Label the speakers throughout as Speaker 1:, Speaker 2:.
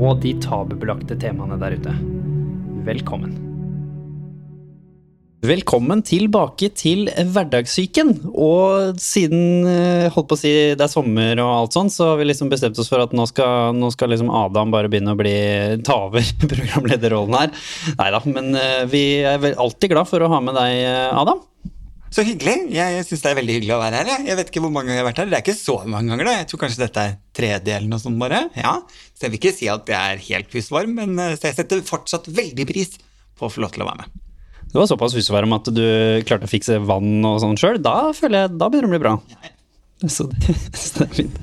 Speaker 1: og de tabubelagte temaene der ute. Velkommen. Velkommen tilbake til Hverdagssyken. Og siden eh, holdt på å si det er sommer og alt sånn, så har vi liksom bestemt oss for at nå skal, nå skal liksom Adam bare begynne å bli ta over programlederrollen her. Nei da, men eh, vi er alltid glad for å ha med deg, eh, Adam.
Speaker 2: Så hyggelig. Jeg syns det er veldig hyggelig å være her. Jeg, jeg vet ikke hvor mange ganger jeg har vært her. Det er ikke så mange ganger, da. Jeg tror kanskje dette er tredje eller noe sånt, bare. Ja. Så jeg vil ikke si at jeg er helt husvarm, men eh, jeg setter fortsatt veldig pris på å få lov til å være med.
Speaker 1: Det var såpass husvarm at du klarte å fikse vann og sånn sjøl. Da føler jeg, da begynner det å bli bra. Så det, så det er fint.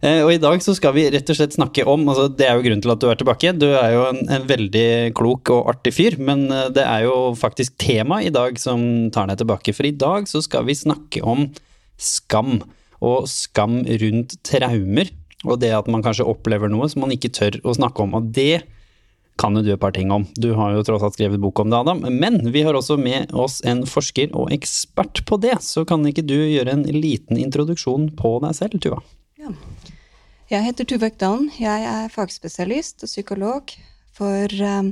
Speaker 1: Eh, og i dag så skal vi rett og slett snakke om altså Det er jo grunnen til at du er tilbake. Du er jo en, en veldig klok og artig fyr, men eh, det er jo faktisk tema i dag som tar deg tilbake. For i dag så skal vi snakke om skam. Og skam rundt traumer. Og det at man kanskje opplever noe som man ikke tør å snakke om. Og det kan jo du et par ting om. Du har jo tross alt skrevet bok om det, Adam. Men vi har også med oss en forsker og ekspert på det. Så kan ikke du gjøre en liten introduksjon på deg selv, Tuva?
Speaker 3: Ja. Jeg heter Tuva Økdalen. Jeg er fagspesialist og psykolog for um,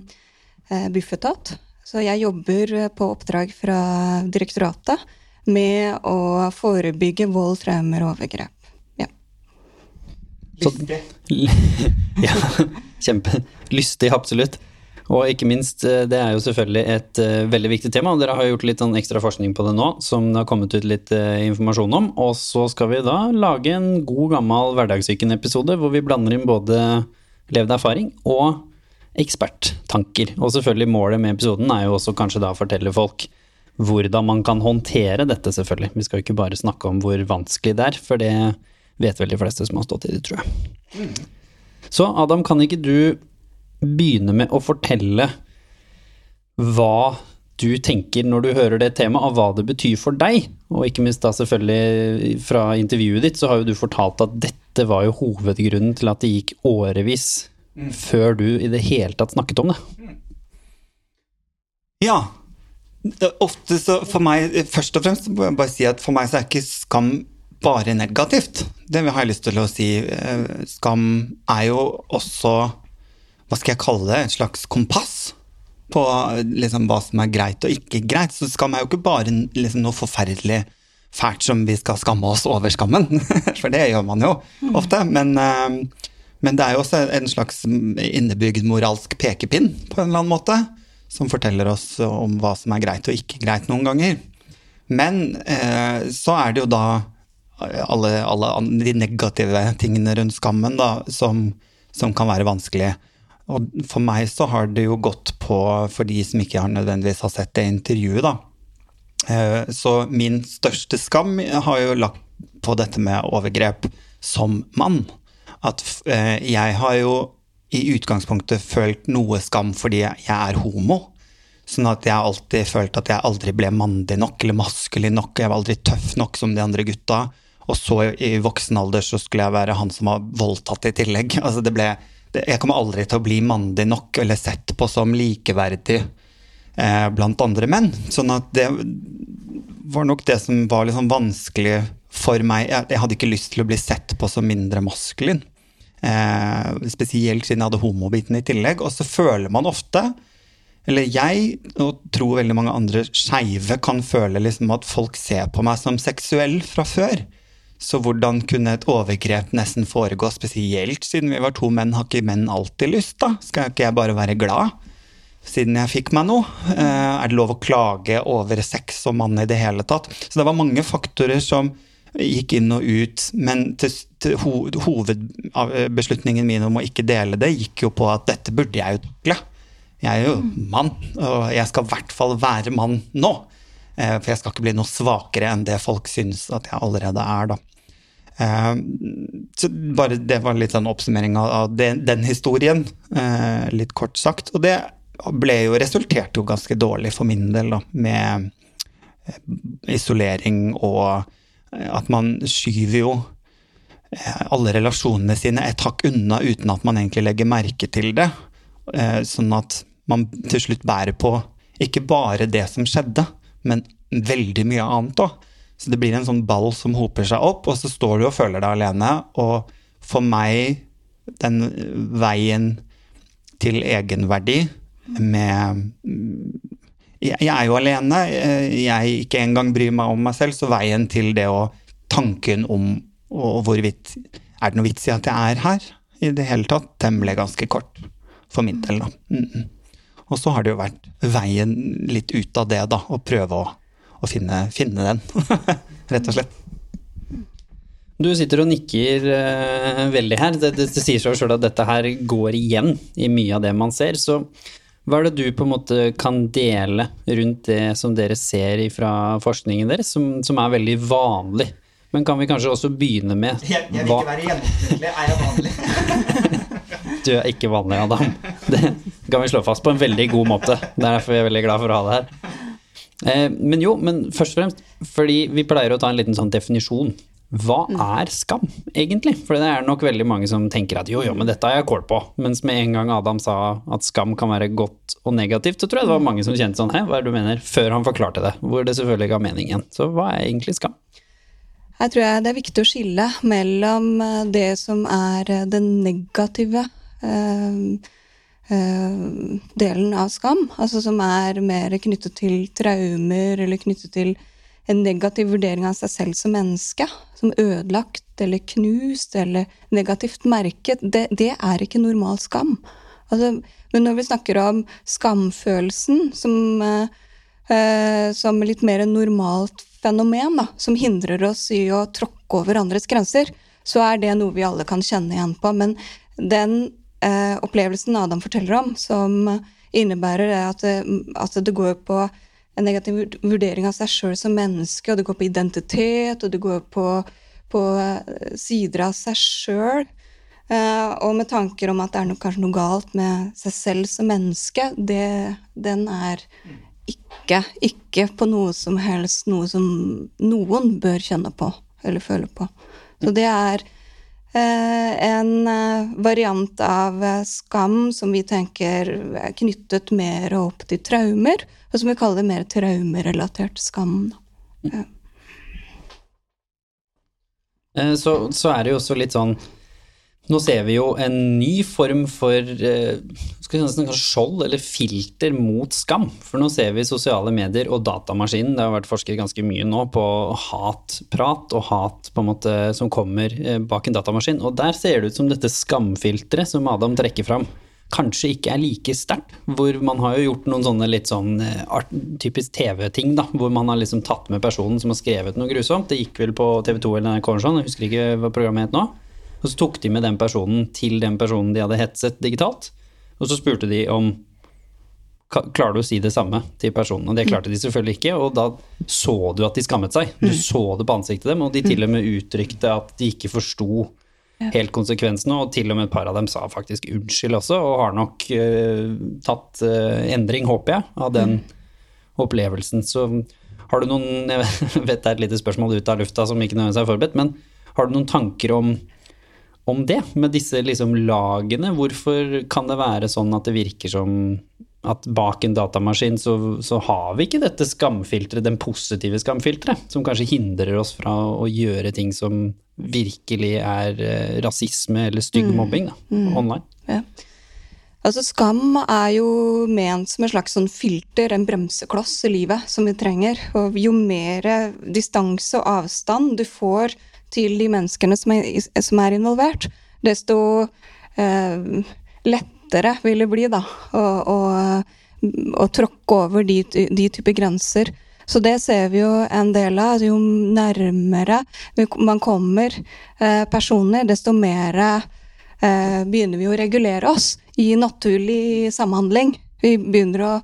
Speaker 3: Bufetat. Så jeg jobber på oppdrag fra direktoratet med å forebygge vold, traumer og overgrep. Ja.
Speaker 2: Lystig.
Speaker 1: ja, kjempe. Lystig, absolutt. Og ikke minst, eh, det er jo selvfølgelig et uh, veldig viktig tema. og Dere har gjort litt sånn ekstra forskning på det nå, som det har kommet ut litt uh, informasjon om. Og så skal vi da lage en god gammel Hverdagssyken-episode hvor vi blander inn både levd erfaring og eksperttanker. Og selvfølgelig målet med episoden er jo også kanskje da å fortelle folk hvordan man kan håndtere dette, selvfølgelig. Vi skal jo ikke bare snakke om hvor vanskelig det er, for det vet vel de fleste som har stått i det, tror jeg. Så Adam, kan ikke du begynne med å fortelle hva du tenker når du hører det temaet, og hva det betyr for deg. Og ikke minst da selvfølgelig fra intervjuet ditt, så har jo du fortalt at dette var jo hovedgrunnen til at det gikk årevis mm. før du i det hele tatt snakket om det.
Speaker 2: Ja. Ofte så for meg, først og fremst må jeg bare si at for meg så er ikke skam bare negativt. Det har jeg lyst til å si. Skam er jo også hva skal jeg kalle det, et slags kompass på liksom, hva som er greit og ikke greit. Så skam er jo ikke bare liksom, noe forferdelig fælt som vi skal skamme oss over skammen, for det gjør man jo ofte. Men, eh, men det er jo også en slags innebygd moralsk pekepinn på en eller annen måte, som forteller oss om hva som er greit og ikke greit noen ganger. Men eh, så er det jo da alle, alle de negative tingene rundt skammen da, som, som kan være vanskelige. Og for meg så har det jo gått på, for de som ikke har nødvendigvis har sett det intervjuet, da. Eh, så min største skam har jo lagt på dette med overgrep som mann. At eh, jeg har jo i utgangspunktet følt noe skam fordi jeg er homo. Sånn at jeg alltid følt at jeg aldri ble mandig nok eller maskulin nok. Jeg var aldri tøff nok som de andre gutta. Og så i voksen alder så skulle jeg være han som var voldtatt i tillegg. Altså det ble jeg kommer aldri til å bli mandig nok eller sett på som likeverdig eh, blant andre menn. Sånn at det var nok det som var sånn vanskelig for meg. Jeg, jeg, hadde ikke lyst til å bli sett på som mindre maskulin. Eh, spesielt siden jeg hadde homobiten i tillegg. Og så føler man ofte, eller jeg og tror veldig mange andre skeive kan føle liksom at folk ser på meg som seksuell fra før. Så hvordan kunne et overgrep nesten foregå, spesielt siden vi var to menn? Har ikke menn alltid lyst, da? Skal ikke jeg bare være glad? Siden jeg fikk meg noe. Eh, er det lov å klage over sex som mann i det hele tatt? Så det var mange faktorer som gikk inn og ut, men til, til ho, hovedbeslutningen min om å ikke dele det, gikk jo på at dette burde jeg jo takle. Jeg er jo mann, og jeg skal i hvert fall være mann nå. Eh, for jeg skal ikke bli noe svakere enn det folk syns at jeg allerede er, da. Eh, så bare det var litt sånn oppsummering av, den, historien, eh, litt kort sagt. Og det ble jo resulterte jo ganske dårlig for min del, da, med isolering og at man skyver jo alle relasjonene sine et hakk unna uten at man egentlig legger merke til det. Sånn at man til slutt bærer på ikke bare det som skjedde, men veldig mye annet òg. Så det blir en sånn ball som hoper seg opp, og så står du og føler deg alene. Og for meg, den veien til egenverdi med Jeg er jo alene, jeg ikke engang bryr meg om meg selv, så veien til det å Tanken om og hvorvidt Er det noe vits i at jeg er her i det hele tatt? Den ble ganske kort for min del, da. Mm -mm. Og så har det jo vært veien litt ut av det, da, å prøve å å finne, finne den, rett og slett.
Speaker 1: Du sitter og nikker uh, veldig her. Det, det, det sier seg sjøl at dette her går igjen i mye av det man ser. Så hva er det du på en måte kan dele rundt det som dere ser fra forskningen deres, som, som er veldig vanlig? Men kan vi kanskje også begynne med
Speaker 2: Jeg, jeg vil ikke være gjennomsnittlig. Er jeg vanlig?
Speaker 1: du er ikke vanlig, Adam. Det kan vi slå fast på en veldig god måte. Det er derfor vi er veldig glad for å ha deg her. Eh, men jo, men først og fremst fordi vi pleier å ta en liten sånn definisjon. Hva mm. er skam, egentlig? For det er nok veldig mange som tenker at jo, jo, men dette har jeg kål på. Mens med en gang Adam sa at skam kan være godt og negativt, så tror jeg det var mange som kjente sånn, hæ, hva er det du mener? Før han forklarte det. Hvor det selvfølgelig ga mening igjen. Så hva er egentlig skam?
Speaker 3: Jeg tror det er viktig å skille mellom eh, det som er eh, det negative. Uh, Eh, delen av skam, altså som er mer knyttet til traumer eller knyttet til en negativ vurdering av seg selv som menneske, som ødelagt eller knust eller negativt merket, det, det er ikke normal skam. Altså, men når vi snakker om skamfølelsen som, eh, som litt mer normalt fenomen, da, som hindrer oss i å tråkke over andres grenser, så er det noe vi alle kan kjenne igjen på. Men den eh, opplevelsen Adam forteller om, som innebærer at det, at det går på en negativ vurdering av seg sjøl som menneske, og det går på identitet, og det går på, på eh, sider av seg sjøl. Eh, og med tanker om at det er noe, kanskje noe galt med seg selv som menneske, det, den er ikke, ikke på noe som helst noe som noen bør kjenne på eller føle på. Så det er en eh, variant av eh, skam som vi tenker er knyttet mer opp til traumer, og som vi kaller mer traumerelatert skam. Ja.
Speaker 1: Så, så, er det jo også litt sånn Nå ser vi jo en ny form for skal si, skjold eller filter mot skam. For nå ser vi sosiale medier og datamaskinen. Det har vært forsket ganske mye nå på hatprat og hat måte som kommer eh, bak en datamaskin. Og der ser det ut som dette skamfilteret som Adam trekker fram, kanskje ikke er like sterkt. Hvor man har jo gjort noen sånne litt sånn eh, art, typisk TV-ting, da. Hvor man har liksom tatt med personen som har skrevet noe grusomt. Det gikk vel på TV2 eller NRK sånn, jeg husker ikke hva programmet het nå. Og så tok de med den personen til den personen de hadde hetset digitalt. Og så spurte de om Klarer du å si det samme til personen? Og det klarte de selvfølgelig ikke, og da så du at de skammet seg. Du mm. så det på ansiktet dem, og de til og med uttrykte at de ikke forsto helt konsekvensene, og til og med et par av dem sa faktisk unnskyld også, og har nok uh, tatt uh, endring, håper jeg, av den mm. opplevelsen. Så har du noen Jeg vet det er et lite spørsmål ut av lufta som ikke nødvendigvis er forberedt, men har du noen tanker om om det, med disse liksom lagene. Hvorfor kan det være sånn at det virker som at bak en datamaskin så, så har vi ikke dette skamfilteret, den positive skamfilteret, som kanskje hindrer oss fra å gjøre ting som virkelig er eh, rasisme eller stygg mm. mobbing da, mm. online. Ja.
Speaker 3: Altså Skam er jo ment som en slags sånn filter, en bremsekloss i livet, som vi trenger. Og jo mer distanse og avstand du får til de menneskene som er, som er involvert, desto eh, lettere vil det bli da, å, å, å tråkke over de, de typer grenser. Så det ser vi jo en del av. Jo nærmere man kommer eh, personer, desto mer eh, begynner vi å regulere oss i naturlig samhandling. Vi begynner å,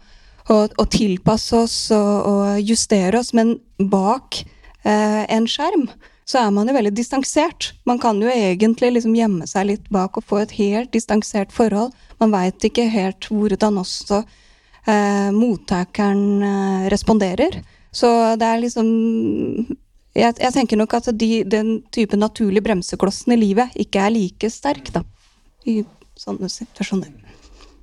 Speaker 3: å, å tilpasse oss og, og, justere oss, men bak eh, en skjerm så er man jo veldig distansert. Man kan jo egentlig liksom gjemme seg litt bak og få et helt distansert forhold. Man veit ikke helt hvordan også eh, mottakeren eh, responderer. Så det er liksom Jeg, jeg tenker nok at de, den type naturlige bremseklossen i livet ikke er like sterk, da. I sånne situasjoner.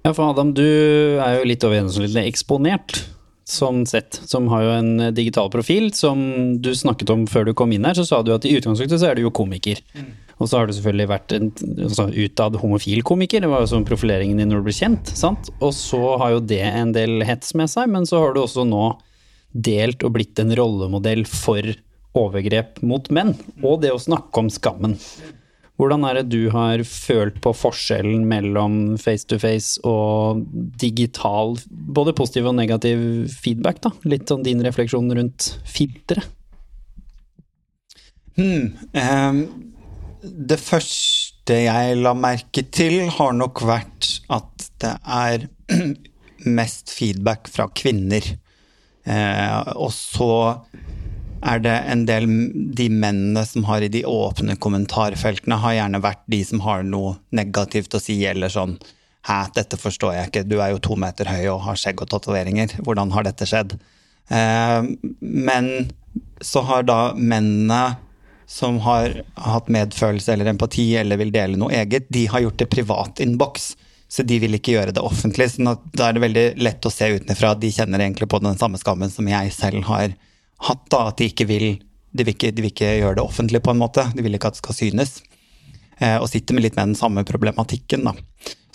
Speaker 1: Ja, for Adam, du er jo litt over gjennomsnittlig eksponert sånn sett, som har jo en digital profil. Som du snakket om før du kom inn her, så sa du at i utgangspunktet så er du jo komiker. Mm. Og så har du selvfølgelig vært en altså, utad homofil komiker, det var jo sånn profileringen din når du ble kjent. sant? Og så har jo det en del hets med seg, men så har du også nå delt og blitt en rollemodell for overgrep mot menn, og det å snakke om skammen. Hvordan er det du har følt på forskjellen mellom face to face og digital, både positiv og negativ feedback? da? Litt sånn din refleksjon rundt filteret?
Speaker 2: Hmm, um, det første jeg la merke til, har nok vært at det er mest feedback fra kvinner. Uh, og så er det en del De mennene som har i de åpne kommentarfeltene, har gjerne vært de som har noe negativt å si, eller sånn Hæ, dette forstår jeg ikke, du er jo to meter høy og har skjegg og tatoveringer, hvordan har dette skjedd? Eh, men så har da mennene som har hatt medfølelse eller empati eller vil dele noe eget, de har gjort det privat innboks. Så de vil ikke gjøre det offentlig. Så da er det veldig lett å se utenfra at de kjenner egentlig på den samme skammen som jeg selv har hatt, da, at de ikke vil de vil ikke, de vil ikke, gjøre det offentlig, på en måte. De vil ikke at det skal synes. Eh, og sitter med litt med den samme problematikken, da.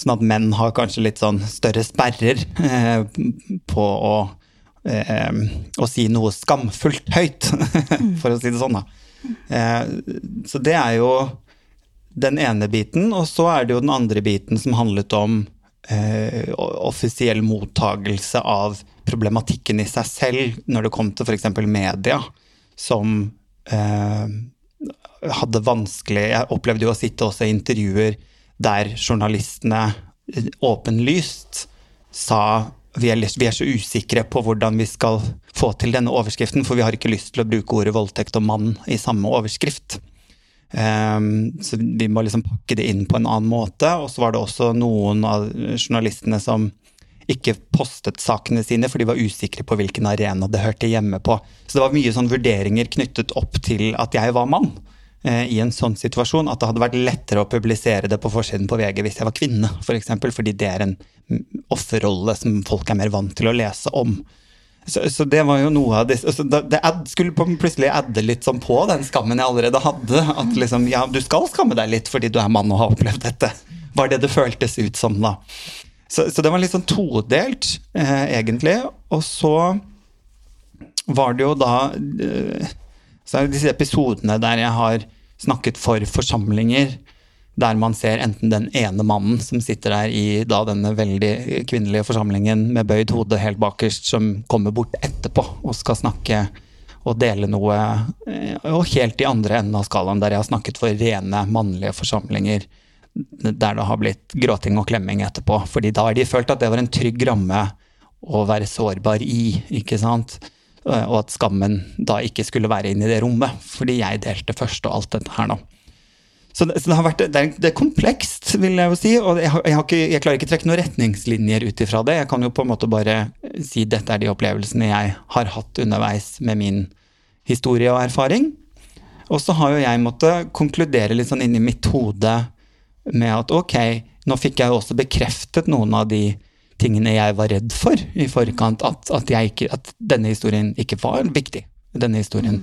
Speaker 2: Sånn at menn har kanskje litt sånn større sperrer eh, på å, eh, å si noe skamfullt høyt, for å si det sånn, da. Eh, så det er jo den ene biten. Og så er det jo den andre biten som handlet om eh, offisiell mottagelse av problematikken i seg selv når det kom til f.eks. media, som eh, hadde vanskelig Jeg opplevde jo å sitte også i intervjuer der journalistene eh, åpenlyst sa vi er, vi er, så usikre på hvordan vi skal få til denne overskriften, for vi har ikke lyst til å bruke ordet voldtekt og mann i samme overskrift. Um, så vi må liksom pakke det inn på en annen måte. Og så var det også noen av journalistene som ikke postet sakene sine, for de var usikre på hvilken arena det hørte hjemme på. Så det var mye sånn vurderinger knyttet opp til at jeg var mann eh, i en sånn situasjon. At det hadde vært lettere å publisere det på forsiden på VG hvis jeg var kvinne, f.eks. For eksempel, fordi det er en offerrolle som folk er mer vant til å lese om. Så, så, det var jo noe av det, altså, det ad, skulle plutselig adde litt sånn på den skammen jeg allerede hadde. At liksom, ja, du skal skamme deg litt fordi du er mann og har opplevd dette. Var det det føltes ut som da. Så, så det var litt sånn todelt, eh, egentlig. Og så var det jo da eh, Så er det disse episodene der jeg har snakket for forsamlinger der man ser enten den ene mannen som sitter der i da denne veldig kvinnelige forsamlingen med bøyd hode helt bakerst, som kommer bort etterpå og skal snakke og dele noe, eh, og helt i andre enden av skalaen, der jeg har snakket for rene mannlige forsamlinger der det har blitt gråting og klemming etterpå. fordi da har de følt at det var en trygg ramme å være sårbar i, ikke sant. Og at skammen da ikke skulle være inne i det rommet, fordi jeg delte først og alt dette her nå. Så det, så det vært, det er, det er, komplekst, vil jeg jo si, og jeg, jeg, ikke, jeg klarer ikke trekke noen retningslinjer ut ifra det. Jeg kan jo på en måte bare si dette er de opplevelsene jeg har hatt underveis med min historie og erfaring. Og så har jo jeg måttet konkludere litt sånn inni mitt hode med at ok, nå fikk jeg jo også bekreftet noen av de tingene jeg var redd for i forkant, at, at, ikke, at denne historien ikke var viktig. Denne historien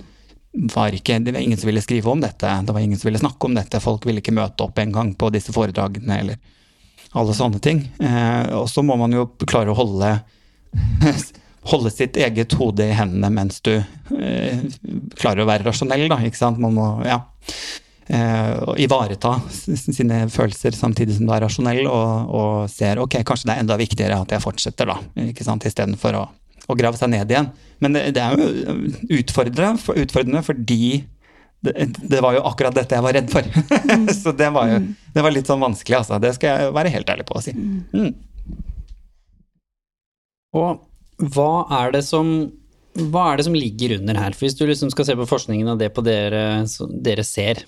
Speaker 2: var ikke Det var ingen som ville skrive om dette, det var ingen som ville snakke om dette, folk ville ikke møte opp engang på disse foredragene, eller alle sånne ting. Eh, og så må man jo klare å holde holde sitt eget hode i hendene mens du eh, klarer å være rasjonell, da, ikke sant. Man må, ja eh, ivareta sine følelser samtidig som du er rasjonell, og, og, ser ok, kanskje det er enda viktigere at jeg fortsetter, da, ikke sant, istedenfor å, å grave seg ned igjen. Men det, det er jo utfordrende, utfordrende fordi det, det, var jo akkurat dette jeg var redd for. Så det var jo det var litt sånn vanskelig, altså. Det skal jeg være helt ærlig på å si. Mm.
Speaker 1: Og hva er det som hva er det som ligger under her? For hvis du liksom skal se på forskningen og det på dere, dere ser,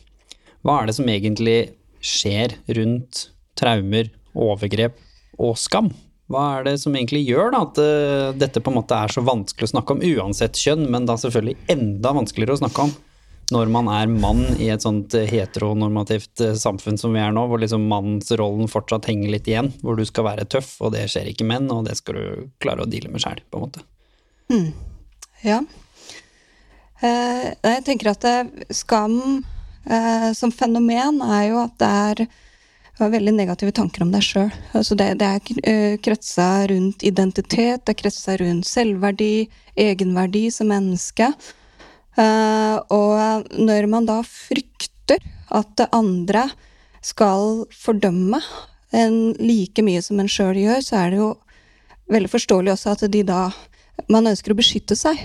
Speaker 1: hva er det som egentlig skjer rundt traumer, overgrep og skam? Hva er det som egentlig gjør da, at uh, dette på en måte er så vanskelig å snakke om, uansett kjønn, men da selvfølgelig enda vanskeligere å snakke om når man er mann i et sånt heteronormativt uh, samfunn som vi er nå, hvor liksom mannsrollen fortsatt henger litt igjen, hvor du skal være tøff, og det skjer ikke menn, og det skal du klare å deale med sjæl, på en måte.
Speaker 3: Mm. Ja. Uh, jeg tenker at skam uh, som fenomen er jo at det er veldig negative tanker om deg sjøl. Altså det, det, er eh, kretsa rundt identitet, det er kretsa rundt selvverdi, egenverdi som menneske. Uh, og når man da frykter at det andre skal fordømme en like mye som en sjøl gjør, så er det jo veldig forståelig også at de da Man ønsker å beskytte seg.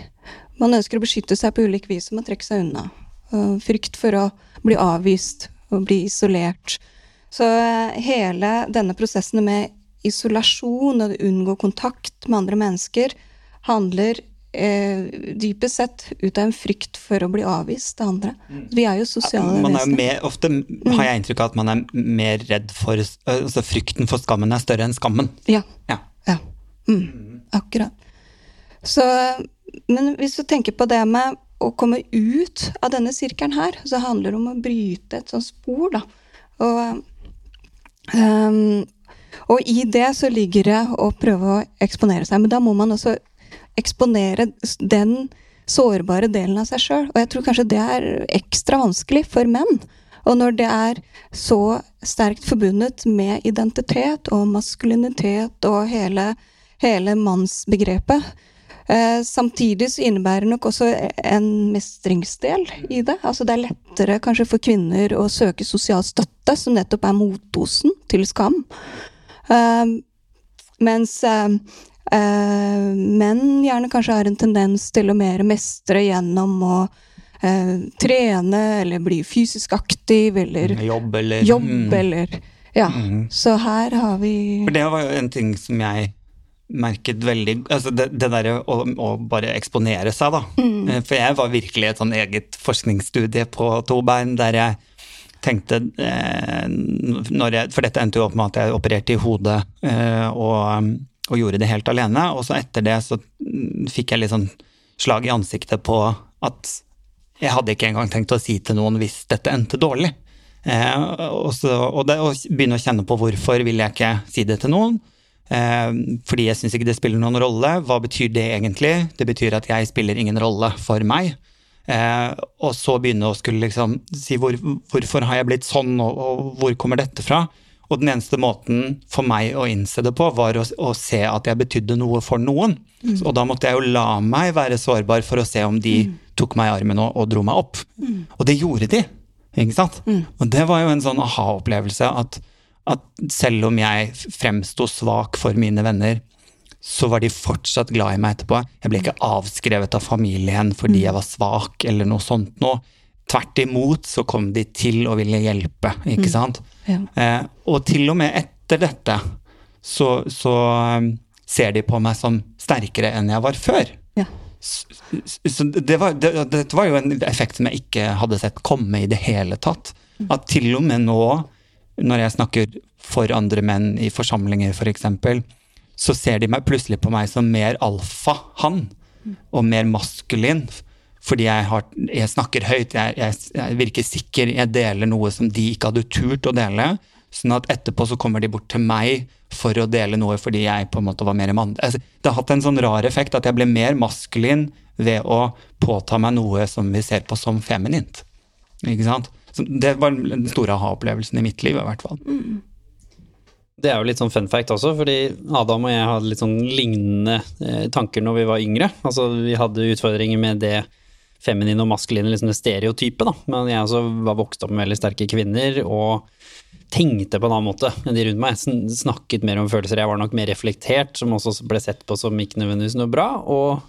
Speaker 3: Man ønsker å beskytte seg på ulik vis som å trekke seg unna. Uh, frykt for å bli avvist og bli isolert. Så eh, hele denne prosessen med isolasjon og unngå kontakt med andre mennesker handler eh, dypest sett ut av en frykt for å bli avvist av andre. Mm. Vi er jo sosiale
Speaker 2: man er. Mer, ofte mm. har jeg inntrykk av at man er mer redd for altså Frykten for skammen er større enn skammen.
Speaker 3: Ja. ja. ja. Mm. Akkurat. Så, men hvis du tenker på det med å komme ut av denne sirkelen her, så handler det om å bryte et sånt spor, da. Og Um, og i det så ligger det å prøve å eksponere seg. Men da må man også eksponere den sårbare delen av seg sjøl. Og jeg tror kanskje det er ekstra vanskelig for menn. Og når det er så sterkt forbundet med identitet og maskulinitet og hele, hele mannsbegrepet, Eh, samtidig så innebærer det nok også en mestringsdel i det. Altså det er lettere kanskje for kvinner å søke sosial støtte, som nettopp er motdosen til skam. Eh, mens eh, menn gjerne kanskje har en tendens til å mer mestre gjennom å trene eller bli fysisk aktiv eller
Speaker 2: Jobb eller
Speaker 3: Jobb eller Ja. Mm. Så her har vi
Speaker 2: For det var jo en ting som jeg merket veldig altså Det, det derre å, å, bare eksponere seg, da. Mm. Eh, for jeg var virkelig et sånn eget forskningsstudie på to bein der jeg tenkte eh, jeg, For dette endte jo opp med at jeg opererte i hodet eh, og, og, gjorde det helt alene. Og så etter det så fikk jeg litt sånn slag i ansiktet på at jeg hadde ikke engang tenkt å si til noen hvis dette endte dårlig. Eh, og, så, og, det, og begynne å kjenne på hvorfor vil jeg ikke si det til noen. Eh, fordi jeg syns ikke det spiller noen rolle. Hva betyr det egentlig? Det betyr at jeg spiller ingen rolle for meg. Eh, og så begynne å skulle liksom si hvor, hvorfor har jeg blitt sånn, og, og, hvor kommer dette fra? Og den eneste måten for meg å innse det på, var å, å se at jeg betydde noe for noen. Mm. Og da måtte jeg jo la meg være sårbar for å se om de mm. tok meg i armen og, og dro meg opp. Mm. Og det gjorde de. Ikke sant? Mm. Og det var jo en sånn aha-opplevelse at at selv om jeg fremsto svak for mine venner, så var de fortsatt glad i meg etterpå. Jeg ble ikke avskrevet av familien fordi jeg var svak eller noe sånt noe. Tvert imot så kom de til å ville hjelpe, ikke mm. sant. Ja. Eh, og til og med etter dette så, så um, ser de på meg som sterkere enn jeg var før. Ja. Så, så det var, det, dette var jo en effekt som jeg ikke hadde sett komme i det hele tatt. Mm. At til og med nå når jeg snakker for andre menn i forsamlinger f.eks., for så ser de meg plutselig på meg som mer alfa-han og mer maskulin. Fordi jeg, har, jeg snakker høyt, jeg, jeg, jeg, virker sikker, jeg deler noe som de ikke hadde turt å dele. Sånn at etterpå så kommer de bort til meg for å dele noe fordi jeg på en måte var mer mann. Altså, det har hatt en sånn rar effekt at jeg ble mer maskulin ved å påta meg noe som vi ser på som feminint. Ikke sant? Så det var den store aha-opplevelsen i mitt liv, i hvert fall. Mm.
Speaker 1: Det er jo litt sånn fun fact også, fordi Adam og jeg hadde litt sånn lignende eh, tanker når vi var yngre. Altså vi hadde utfordringer med det feminine og maskuline liksom det stereotypet, da. Men jeg også var vokst opp med veldig sterke kvinner og tenkte på en annen måte enn de rundt meg. Snakket mer om følelser. Jeg var nok mer reflektert, som også ble sett på som ikke nødvendigvis noe bra. Og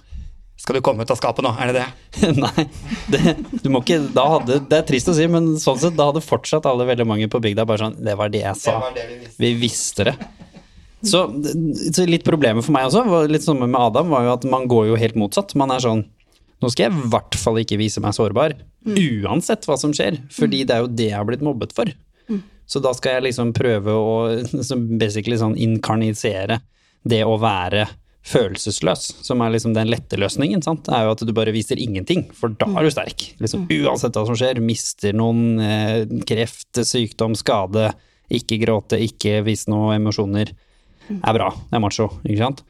Speaker 2: skal du komme ut av skapet nå, er det det?
Speaker 1: Nei, det, du må ikke da hadde, Det er trist å si, men sånn sett, da hadde fortsatt alle veldig mange på bygda bare sånn Det var det jeg sa. Det det vi, visste. vi, visste. det. Så, så litt problemet for meg også, var litt sånn med Adam, var jo at man går jo helt motsatt. Man er sånn Nå skal jeg i hvert fall ikke vise meg sårbar, uansett hva som skjer. Fordi det er jo det jeg har blitt mobbet for. Så da skal jeg liksom prøve å liksom basically sånn inkarnisere det å være følelsesløs, som er liksom den lette løsningen, sant? er jo at du bare viser ingenting, for da er du sterk. Liksom, uansett hva som skjer, mister noen, eh, kreft, sykdom, skade, ikke gråte, ikke vise noen emosjoner, er bra. Det er macho, ikke sant?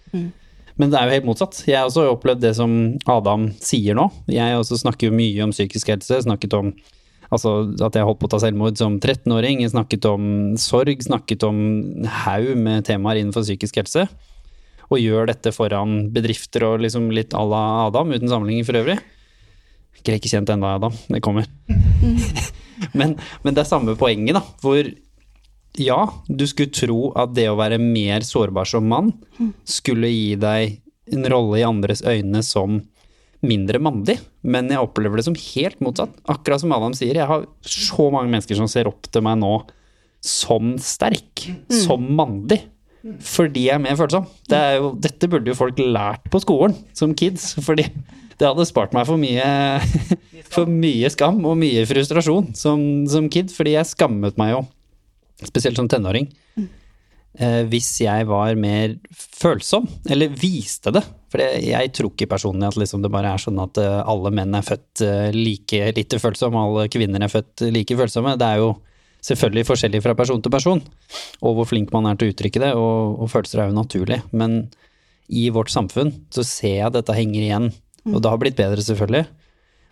Speaker 1: Men det er jo helt motsatt. Jeg har også opplevd det som Adam sier nå. Jeg også snakker mye om psykisk helse, snakket om Altså at jeg holdt på å ta selvmord som 13-åring, snakket om sorg, snakket om haug med temaer innenfor psykisk helse. Og gjør dette foran bedrifter og liksom litt à la Adam, uten sammenligning for øvrig. Ikke ikke kjent ennå, Adam. Det kommer. men, men det er samme poenget, da. Hvor ja, du skulle tro at det å være mer sårbar som mann skulle gi deg en rolle i andres øyne som mindre mandig, men jeg opplever det som helt motsatt. Akkurat som Adam sier, jeg har så mange mennesker som ser opp til meg nå som sterk, som mandig. Fordi jeg er mer følsom. Det jo, dette burde jo folk lært på skolen som kids. Fordi det hadde spart meg for mye, for mye skam og mye frustrasjon som, som kid. Fordi jeg skammet meg jo, spesielt som tenåring, eh, hvis jeg var mer følsom, eller viste det. For jeg, tror ikke personlig at liksom det bare er sånn at eh, alle menn er født eh, like lite følsomme, alle kvinner er født like følsomme. Det er jo selvfølgelig forskjellig fra person til person, og hvor flink man er til å uttrykke det, og, og følelser er jo naturlig. Men i vårt samfunn så ser jeg at dette henger igjen, og det har blitt bedre selvfølgelig,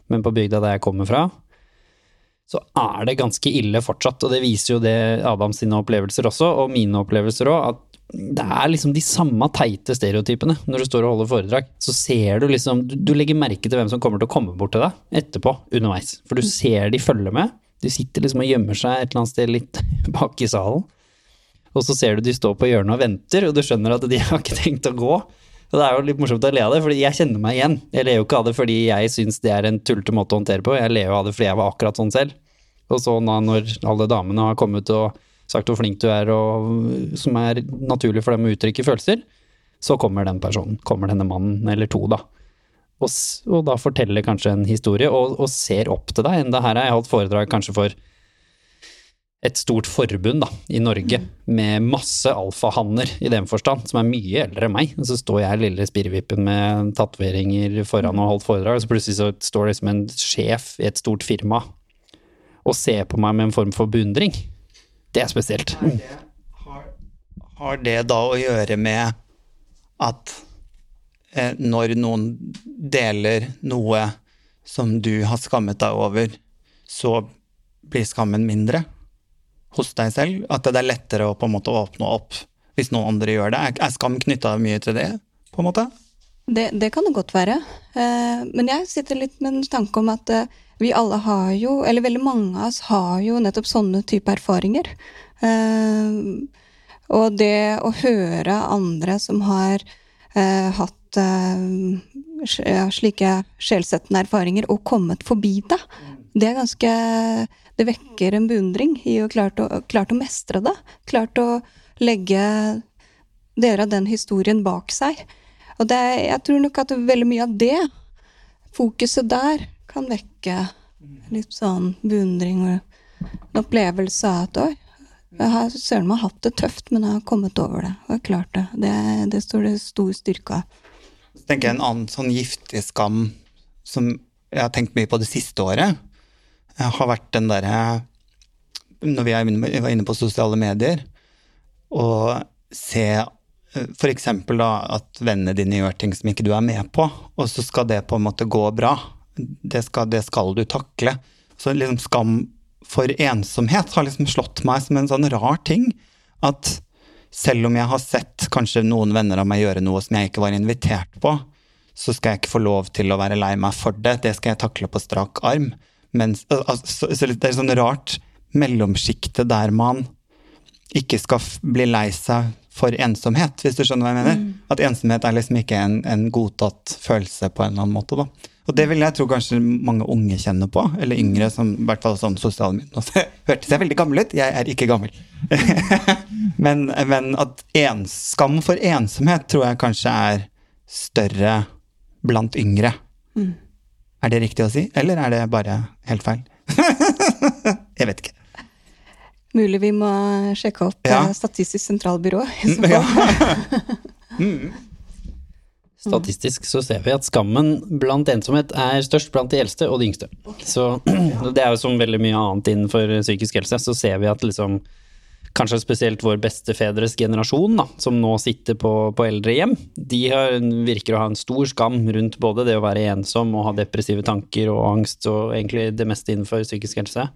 Speaker 1: men på bygda der jeg kommer fra, så er det ganske ille fortsatt, og det viser jo det Adams sine opplevelser også, og mine opplevelser òg, at det er liksom de samme teite stereotypene når du står og holder foredrag. Så ser du liksom Du, du legger merke til hvem som kommer til å komme bort til deg etterpå, underveis. For du ser de følger med. De sitter liksom og gjemmer seg et eller annet sted litt bak i salen. Og så ser du de står på hjørnet og venter, og du skjønner at de har ikke tenkt å gå. Og det er jo litt morsomt å le av det, fordi jeg kjenner meg igjen. Jeg ler jo ikke av det fordi jeg syns det er en tullete måte å håndtere på, jeg ler jo av det fordi jeg var akkurat sånn selv. Og så når alle damene har kommet og sagt hvor flink du er, og som er naturlig for dem å uttrykke følelser, så kommer den personen, kommer denne mannen, eller to, da. Og, og da forteller kanskje en historie, og, og ser opp til deg. Enda her har jeg holdt foredrag kanskje for et stort forbund da, i Norge, med masse alfahanner i den forstand, som er mye eldre enn meg. Og så står jeg lille spirrevippen med tatoveringer foran og holdt foredrag, og så plutselig så står det som en sjef i et stort firma og ser på meg med en form for beundring. Det er spesielt.
Speaker 2: Har, har det da å gjøre med at når noen deler noe som du har skammet deg over, så blir skammen mindre hos deg selv? At det er lettere å på en måte åpne opp hvis noen andre gjør det? Er, skam knytta mye til det, på en måte?
Speaker 3: Det, det kan det godt være. Eh, men jeg sitter litt med en tanke om at eh, vi alle har jo, eller veldig mange av oss har jo nettopp sånne type erfaringer. Eh, og det å høre andre som har eh, hatt eh, uh, slike sjelsettende erfaringer og kommet forbi det, det er ganske Det vekker en beundring i å klart å, klart å mestre det. Klart å legge deler av den historien bak seg. Og det, jeg tror nok at veldig mye av det, fokuset der, kan vekke litt sånn beundring og en opplevelse av at oi, jeg har søren meg hatt det tøft, men jeg har kommet over det og jeg har klart det. Det, det står det stor styrke av.
Speaker 2: Så tenker jeg en annen sånn giftig skam som jeg har tenkt mye på det siste året, eh, har vært den derre Når vi var inne på sosiale medier, og se f.eks. eksempel da at vennene dine gjør ting som ikke du er med på, og så skal det på en måte gå bra. Det skal, det skal du takle. Så liksom skam for ensomhet har liksom slått meg som en sånn rar ting. At selv om jeg har sett kanskje noen venner av meg gjøre noe som jeg ikke var invitert på, så skal jeg ikke få lov til å være lei meg for det. Det skal jeg takle på strak arm. Men, altså, så det er sånn rart mellomsjikte der man ikke skal bli lei seg for ensomhet, hvis du skjønner hva jeg mener. At ensomhet er liksom ikke en, en godtatt følelse på en eller annen måte, da. Og det vil jeg tro kanskje mange unge kjenner på, eller yngre som i hvert fall sånn sosiale medier. hørtes jeg veldig gammel ut, jeg er ikke gammel. men, men at en, skam for ensomhet tror jeg kanskje er større blant yngre. Er det riktig å si, eller er det bare helt feil? jeg vet ikke.
Speaker 3: Mulig vi må sjekke opp
Speaker 2: Ja.
Speaker 3: eh, Statistisk sentralbyrå. i så fall.
Speaker 2: Ja.
Speaker 1: Statistisk så ser vi at skammen blant ensomhet er størst blant de eldste og de yngste. Så det er jo som veldig mye annet innenfor psykisk helse, så ser vi at liksom kanskje spesielt vår bestefedres generasjon, da, som nå sitter på, på eldrehjem, de har, virker å ha en stor skam rundt både det å være ensom og ha depressive tanker og angst og egentlig det meste innenfor psykisk helse,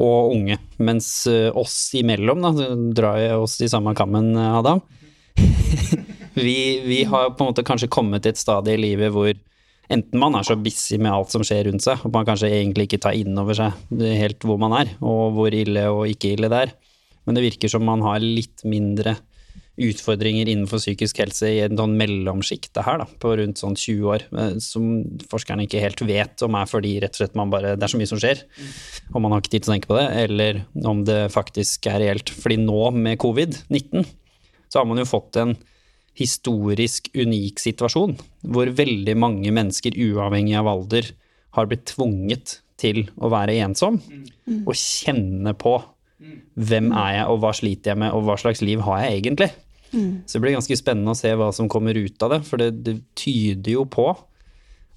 Speaker 1: og unge. Mens eh, oss imellom, da, drar jeg oss i samme kammen, Adam, vi, vi har på en måte kanskje kommet til et stadie i livet hvor enten man er så busy med alt som skjer rundt seg, og man kanskje egentlig ikke tar inn over seg helt hvor man er, og hvor ille og ikke ille det er. Men det virker som man har litt mindre utfordringer innenfor psykisk helse i en sånn mellomsjikte her, da, på rundt sånn 20 år, eh, som forskerne ikke helt vet om er fordi rett og slett man bare Det er så mye som skjer, og man har ikke tid til å tenke på det, eller om det faktisk er reelt. Fordi nå med covid-19 så har man jo fått en historisk unik situasjon, hvor veldig mange mennesker, uavhengig av alder, har blitt tvunget til å være ensom, og kjenne på hvem er jeg, og hva sliter jeg med, og hva slags liv har jeg egentlig? Så det blir ganske spennende å se hva som kommer ut av det, for det, det tyder jo på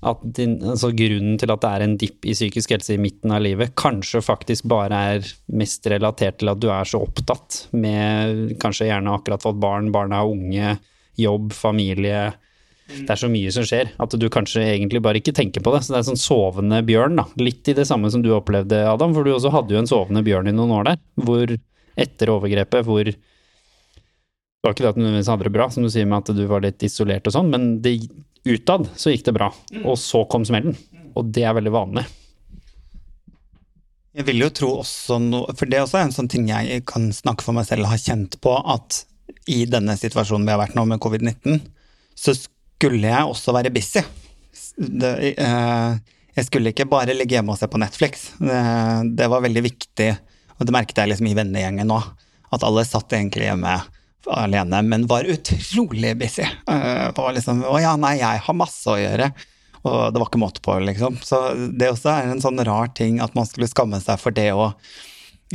Speaker 1: at din, altså grunnen til at det er en dipp i psykisk helse i midten av livet, kanskje faktisk bare er mest relatert til at du er så opptatt med kanskje gjerne akkurat fått barn, barna er unge, jobb, familie. Det er så mye som skjer at du kanskje egentlig bare ikke tenker på det. Så det er sånn sovende bjørn, da. Litt i det samme som du opplevde, Adam, for du også hadde jo en sovende bjørn i noen år der. Hvor etter overgrepet, hvor det var ikke det at du nødvendigvis hadde det bra, som du sier med at du var litt isolert og sånn, men det, utad så gikk det bra. Og så kom smellen. Og det er veldig vanlig.
Speaker 2: Jeg vil jo tro også noe For det er også en sånn ting jeg kan snakke for meg selv har kjent på, at i denne situasjonen vi har vært nå med covid-19, så skulle jeg også være busy. Det, eh, jeg skulle ikke bare ligge hjemme og se på Netflix. Det, det var veldig viktig, og det merket jeg liksom i vennegjengen nå, at alle satt egentlig hjemme alene, men var utrolig busy. Var liksom Å ja, nei, jeg har masse å gjøre. Og det var ikke måte på, liksom. Så det også er en sånn rar ting at man skulle skamme seg for det å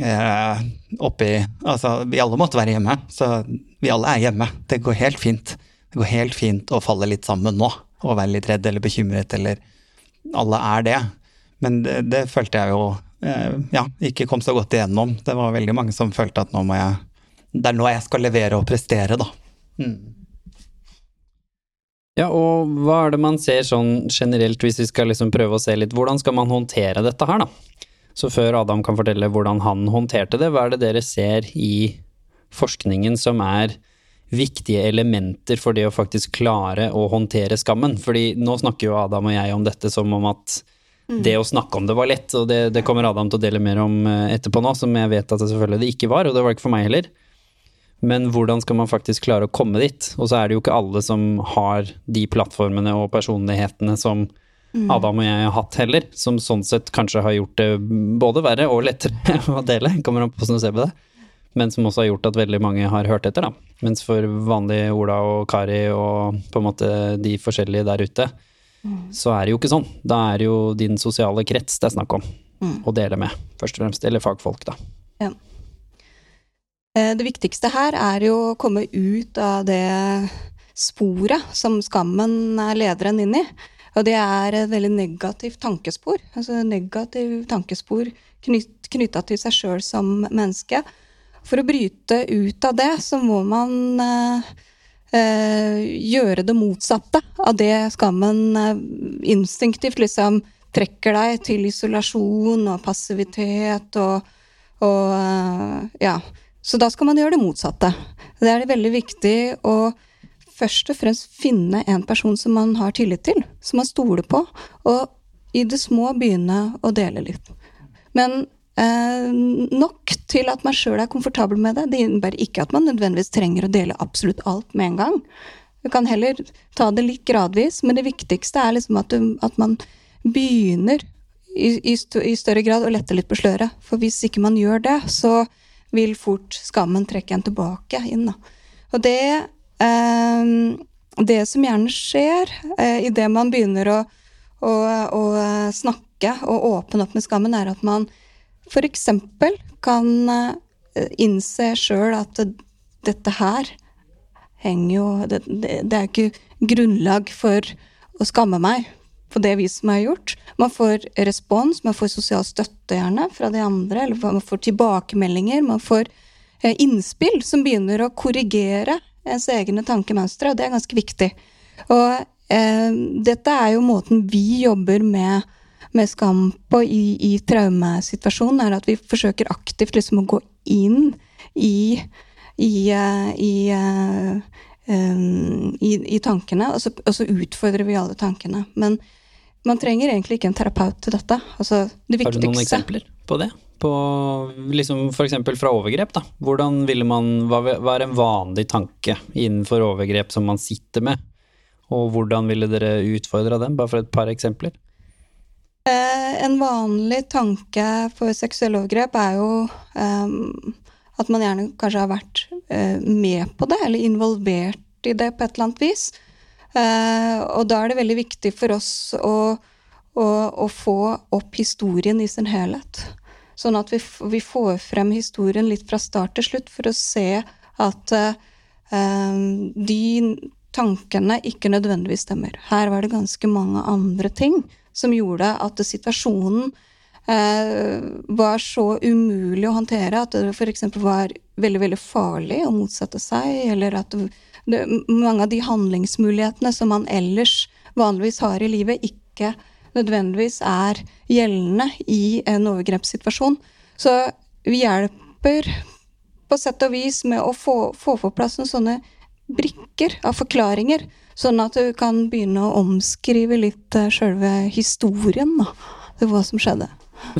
Speaker 2: eh, oppi Altså, vi alle måtte være hjemme, så vi alle er hjemme. Det går helt fint. Det går helt fint å falle litt sammen nå, og være litt redd eller bekymret, eller Alle er det. Men det, det følte jeg jo eh, ja, ikke kom så godt igjennom. Det var veldig mange som følte at nå må jeg Det er nå jeg skal levere og prestere, da. Mm.
Speaker 1: Ja, og hva er det man ser sånn generelt, hvis vi skal liksom prøve å se litt, hvordan skal man håndtere dette her, da? Så før Adam kan fortelle hvordan han håndterte det, hva er det dere ser i forskningen som er viktige elementer for det å faktisk klare å håndtere skammen? Fordi nå snakker jo Adam og jeg om dette som om at det å snakke om det var lett, og det, det kommer Adam til å dele mer om eh, etterpå nå, som jeg vet at det selvfølgelig det ikke var, og det var ikke for meg heller. Men hvordan skal man faktisk klare å komme dit? Og så er det jo ikke alle som har de plattformene og personlighetene som Adam og jeg har hatt heller, som sånn sett kanskje har gjort det både verre og lettere å dele, kommer an på hvordan du ser på det, men som også har gjort at veldig mange har hørt etter, da. Mens for vanlige Ola og Kari og på en måte de forskjellige der ute, så er det jo ikke sånn. Da er det jo din sosiale krets det er snakk om å dele med, først og fremst. Eller fagfolk, da.
Speaker 3: Ja. Eh, Det viktigste her er jo å komme ut av det sporet som skammen leder en inn i. Og det er et veldig negativt tankespor. Altså negativ tankespor knyt, knytta til seg sjøl som menneske. For å bryte ut av det, så må man eh, eh, gjøre det motsatte av det skammen eh, instinktivt liksom trekker deg til isolasjon og passivitet og, og eh, ja. Så da skal man gjøre det motsatte. Det er veldig viktig å først og fremst finne en person som man har tillit til, som man stoler på, og i det små begynne å dele litt. Men eh, nok til at man sjøl er komfortabel med det. Det innebærer ikke at man nødvendigvis trenger å dele absolutt alt med en gang. Du kan heller ta det litt gradvis, men det viktigste er liksom at, du, at man begynner i, i, st i, større grad å lette litt på sløret. For hvis ikke man gjør det, så vil fort skammen trekke en tilbake inn. Da. Og det Det som gjerne skjer eh, idet man begynner å, å, å, snakke og åpne opp med skammen, er at man f.eks. kan eh, innse sjøl at dette her henger jo det, det, det er ikke grunnlag for å skamme meg på det vi som har gjort. Man får respons, man får sosial støtte gjerne fra de andre, eller man får tilbakemeldinger, man får eh, innspill som begynner å korrigere ens egne tankemønstre, og det er ganske viktig. Og eh, dette er jo måten vi jobber med, med skam på i, i traumesituasjonen, er at vi forsøker aktivt liksom å gå inn i i, uh, i, um, i, i tankene, og så, og så, utfordrer vi alle tankene. Men man trenger egentlig ikke en terapeut til dette. Altså, det
Speaker 1: Har du noen eksempler på det? På liksom F.eks. fra overgrep. da. Hvordan ville man, hva, er en vanlig tanke innenfor overgrep som man sitter med? Og hvordan ville dere utfordra den, Bare for et par eksempler.
Speaker 3: Eh, en vanlig tanke for seksuelle overgrep er jo um, at man gjerne kanskje har vært eh, med på det, eller involvert i det på et eller annet vis. Uh, og da er det veldig viktig for oss å, å, å få opp historien i sin helhet. Sånn at vi, vi, får frem historien litt fra start til slutt, for å se at uh, de tankene ikke nødvendigvis stemmer. Her var det ganske mange andre ting som gjorde at situasjonen uh, var så umulig å håndtere at det f.eks. var veldig, veldig farlig å motsette seg, eller at det, mange av de handlingsmulighetene som man ellers vanligvis har i livet, ikke nødvendigvis er gjeldende i en overgrepssituasjon. Så vi hjelper på sett og vis med å få, få på plass noen sånne brikker av forklaringer, sånn at du kan begynne å omskrive litt eh, sjølve historien da, til hva som skjedde.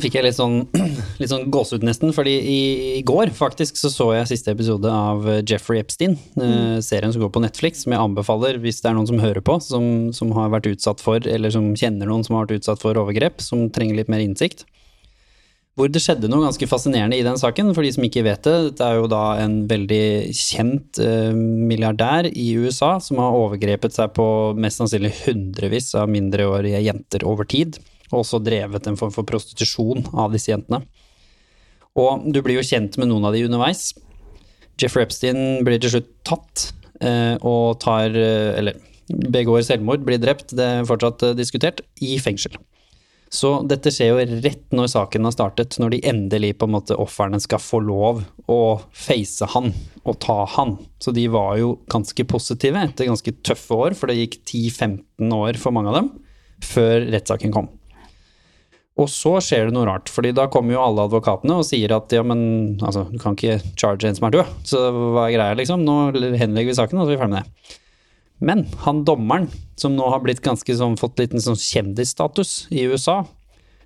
Speaker 1: Fikk jeg litt sånn, litt sånn gåsehud nesten, fordi i, i, går faktisk så så jeg siste episode av Jeffrey Epstein, eh, mm. serien som går på Netflix, som jeg anbefaler hvis det er noen som hører på, som, som, har vært utsatt for, eller som kjenner noen som har vært utsatt for overgrep, som trenger litt mer innsikt. Hvor det skjedde noe ganske fascinerende i den saken, for de som ikke vet det. Dette er jo da en veldig kjent uh, milliardær i USA som har overgrepet seg på mest sannsynlig hundrevis av mindreårige jenter over tid og også drevet en form for prostitusjon av disse jentene. Og du blir jo kjent med noen av de underveis. Jeffrey Epstein blir til slutt tatt eh, og tar eh, Eller begår selvmord, blir drept, det er fortsatt eh, diskutert, i fengsel. Så dette skjer jo rett når saken har startet, når de endelig på en måte ofrene skal få lov å face han og ta han. Så de var jo ganske positive etter ganske tøffe år, for det gikk 10-15 år for mange av dem før rettssaken kom. Og så skjer det noe rart, fordi da kommer jo alle advokatene og sier at ja, men altså, du kan ikke charge en som er død, så hva er greia, liksom? Nå henlegger vi saken, og så er vi ferdig med det. Men han dommeren, som nå har blitt ganske sånn, fått litt sånn kjendisstatus i USA,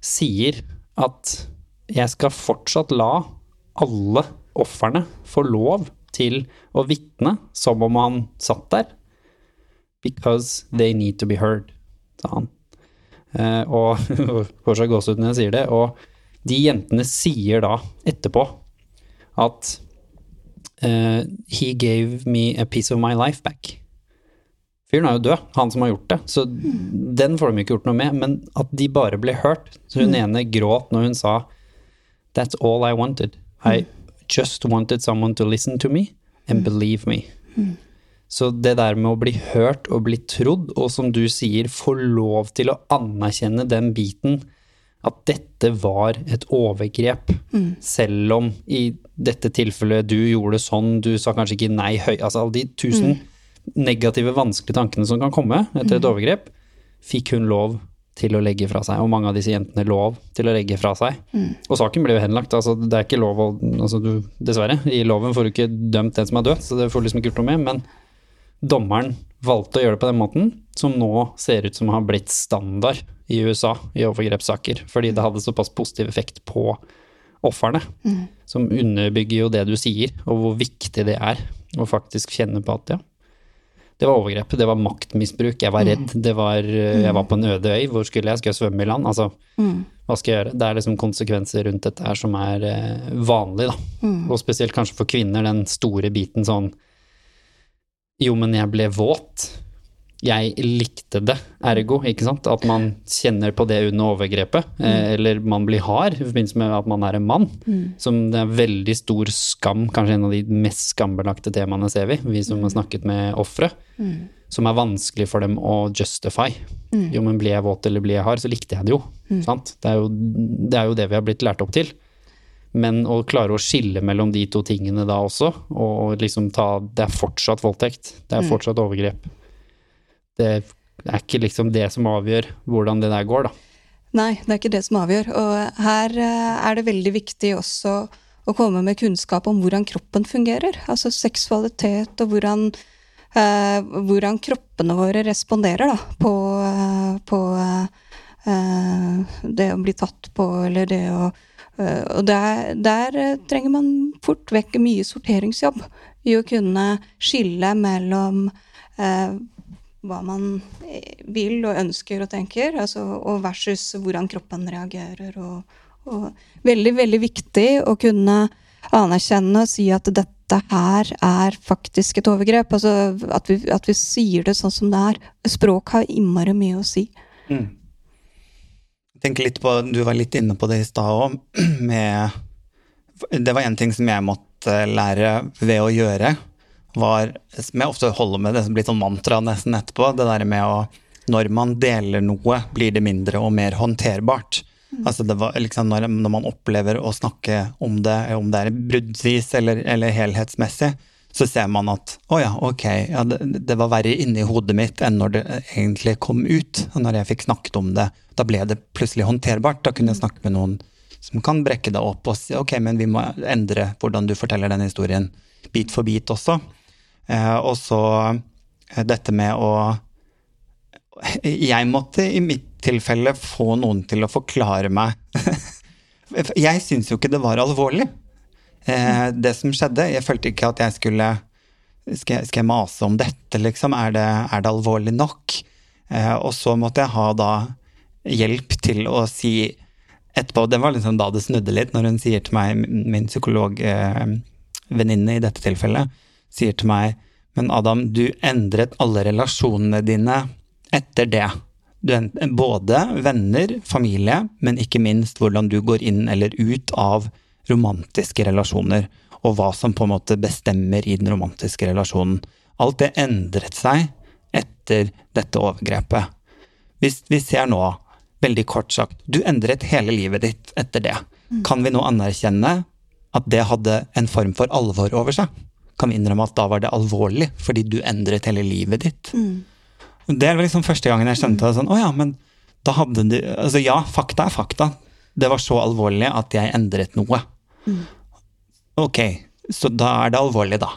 Speaker 1: sier at jeg skal fortsatt la alle ofrene få lov til å vitne som om han satt der, because they need to be heard, sa han. Eh, og seg gåsehud når jeg sier det. Og de jentene sier da etterpå at uh, He gave me a piece of my life back. Fyren er jo død, han som har gjort det, så den får de ikke gjort noe med. Men at de bare ble hørt. Så hun mm. ene gråt når hun sa That's all I wanted. I just wanted someone to listen to me and mm. believe me. Mm. Så det der med å bli hørt og bli trodd, og som du sier, få lov til å anerkjenne den biten at dette var et overgrep, mm. selv om i dette tilfellet du gjorde sånn, du sa kanskje ikke nei høy Altså alle de tusen mm. negative, vanskelige tankene som kan komme etter et mm. overgrep, fikk hun lov til å legge fra seg, og mange av disse jentene lov til å legge fra seg. Mm. Og saken ble jo henlagt, altså det er ikke lov å altså du, Dessverre, i loven får du ikke dømt den som er død, så det får du liksom ikke gjort noe med, men dommeren valgte å gjøre det på den måten, som nå ser ut som har blitt standard i USA i overgrepssaker, fordi det hadde såpass positiv effekt på ofrene. Mm. Som underbygger jo det du sier, og hvor viktig det er å faktisk kjenne på at ja, Det var overgrep, det var maktmisbruk, jeg var redd. Det var, eh, jeg var på en øde øy, hvor skulle jeg? Skal jeg svømme i land? Altså, hva skal jeg gjøre? Det er liksom konsekvenser rundt dette her som er eh, vanlig, da. Og spesielt kanskje for kvinner, den store biten sånn Jo, men jeg ble våt. Jeg likte det, ergo, ikke sant? At man kjenner på det under overgrepet. Mm. eller man blir hard i forbindelse med at man er en mann. Som det er veldig stor skam, kanskje en av de mest skambelagte temaene ser vi, vi som har snakket med ofre. Som er vanskelig for dem å justify. Jo, men blir jeg våt eller blir jeg hard, så likte jeg det jo. Sant? Det, er jo det er jo det vi har blitt lært opp til. Men å klare å skille mellom de to tingene da også, og liksom ta Det er fortsatt voldtekt. Det er fortsatt overgrep. Det er ikke liksom det som avgjør hvordan det der går, da.
Speaker 3: Nei, det er ikke det som avgjør. Og her eh, er det veldig viktig også å komme med kunnskap om hvordan kroppen fungerer. Altså seksualitet og hvordan, eh, hvordan kroppene våre responderer da, på, eh, på eh, det å bli tatt på, eller det å eh, Og der, der eh, trenger man fort vekk mye sorteringsjobb i å kunne skille mellom eh, hva man eh, vil og ønsker og tenker, altså, og versus hvordan kroppen reagerer. Og, og veldig, veldig viktig å kunne anerkjenne og si at dette her er faktisk et overgrep. Altså at vi, at vi sier det sånn som det er. Språk har innmari mye å si.
Speaker 2: Mm. Tenker litt på, Du var litt inne på det i stad òg, Det var en ting som jeg måtte lære ved å gjøre, var Som jeg ofte holder med, det som blir sånn mantra nesten etterpå, det der med å Når man deler noe, blir det mindre og mer håndterbart. Altså det var liksom når, når man opplever å snakke om det, om det er bruddvis eller, eller helhetsmessig, så ser man at å ja, ok, ja, det, det var verre inni hodet mitt enn når det egentlig kom ut. Og når jeg fikk snakket om det, da ble det plutselig håndterbart. Da kunne jeg snakke med noen som kan brekke det opp og si ok, men vi må endre hvordan du forteller den historien bit for bit også. Eh, og så eh, dette med å Jeg måtte i mitt tilfelle få noen til å forklare meg Jeg syns jo ikke det var alvorlig, eh, det som skjedde. Jeg følte ikke at jeg skulle Skal jeg, skal jeg mase om dette, liksom? Er det, er det alvorlig nok? Eh, og så måtte jeg ha da hjelp til å si etterpå Det var liksom da det snudde litt, når hun sier til meg, min psykologvenninne eh, i dette tilfellet, sier til meg Men Adam, du endret alle relasjonene dine etter det. Du, både venner, familie, men ikke minst hvordan du går inn eller ut av romantiske relasjoner, og hva som på en måte bestemmer i den romantiske relasjonen. Alt det endret seg etter dette overgrepet. Hvis vi ser nå, veldig kort sagt, du endret hele livet ditt etter det. Kan vi nå anerkjenne at det hadde en form for alvor over seg? Kan vi innrømme at da var det alvorlig, fordi du endret hele livet ditt? Det er liksom første gangen jeg skjønte det sånn, å ja, men da hadde du Altså ja, fakta er fakta. Det var så alvorlig at jeg endret noe. Ok, så da er det alvorlig, da.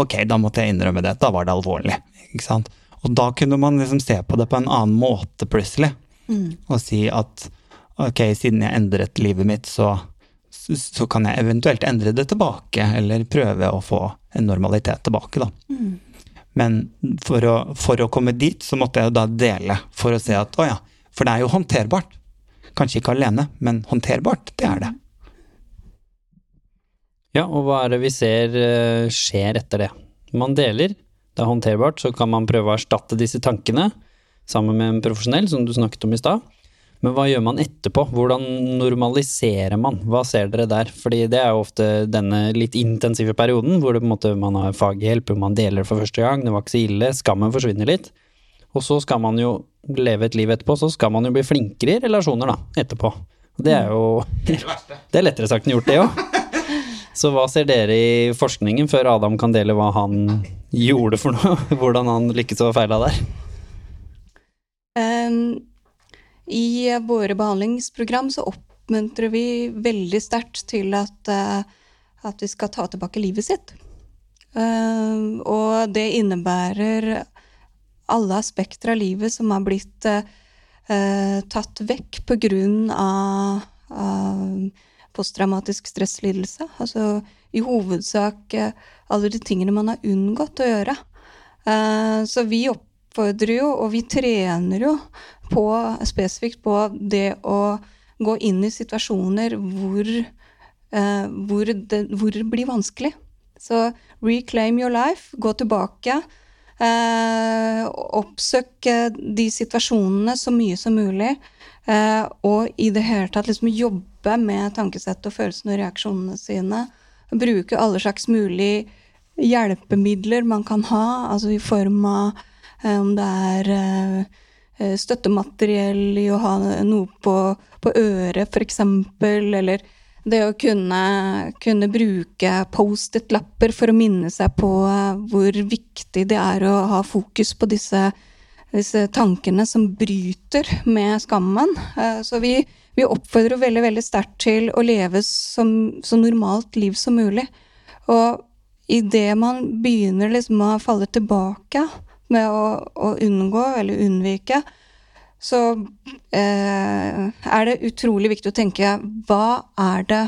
Speaker 2: Ok, da måtte jeg innrømme det. Da var det alvorlig. Ikke sant? Og da kunne man liksom se på det på en annen måte plutselig. Og si at ok, siden jeg endret livet mitt, så, så, så kan jeg eventuelt endre det tilbake, eller prøve å få en normalitet tilbake, da. Men for å, for å komme dit, så måtte jeg da dele, for å se at å ja, for det er jo håndterbart. Kanskje ikke alene, men håndterbart, det er det.
Speaker 1: Ja, og hva er det vi ser eh, skjer etter det? Man deler, det er håndterbart, så kan man prøve å erstatte disse tankene sammen med en profesjonell, som du snakket om i stad. Men hva gjør man etterpå? Hvordan normaliserer man? Hva ser dere der? Fordi det er jo ofte denne litt intensive perioden hvor måte, man har faghjelp, man deler for første gang, det var ikke så ille, skammen forsvinner litt. Og så skal man jo leve et liv etterpå, så skal man jo bli flinkere i relasjoner da, etterpå. Og det er jo Det er lettere sagt enn gjort, det òg. Så hva ser dere i forskningen, før Adam kan dele hva han gjorde for noe? Hvordan han lykkes og feila der?
Speaker 3: Um, I våre behandlingsprogram så oppmuntrer vi veldig sterkt til at, uh, at vi skal ta tilbake livet sitt. Uh, og det innebærer alle aspekter av livet som har blitt eh, tatt vekk på grunn av, av posttraumatisk stresslidelse. Altså i hovedsak eh, alle de tingene man har unngått å gjøre. Eh, så vi oppfordrer jo, og vi trener jo på, spesifikt på det å gå inn i situasjoner hvor, eh, hvor, det, hvor det blir vanskelig. Så reclaim your life, gå tilbake. Eh, oppsøk de situasjonene så mye som mulig. Eh, og i det hele tatt liksom jobbe med tankesettet og følelsene og reaksjonene sine. Bruke alle slags mulige hjelpemidler man kan ha, altså i form av eh, om det er eh, eh, støttemateriell i å ha noe på, på øret, f.eks., eller det å kunne, kunne bruke Post-It-lapper for å minne seg på hvor viktig det er å ha fokus på disse, disse tankene som bryter med skammen. Så vi, vi oppfordrer veldig veldig sterkt til å leve som, så normalt liv som mulig. Og idet man begynner liksom å falle tilbake med å, å unngå eller unnvike, så eh, er det utrolig viktig å tenke hva er det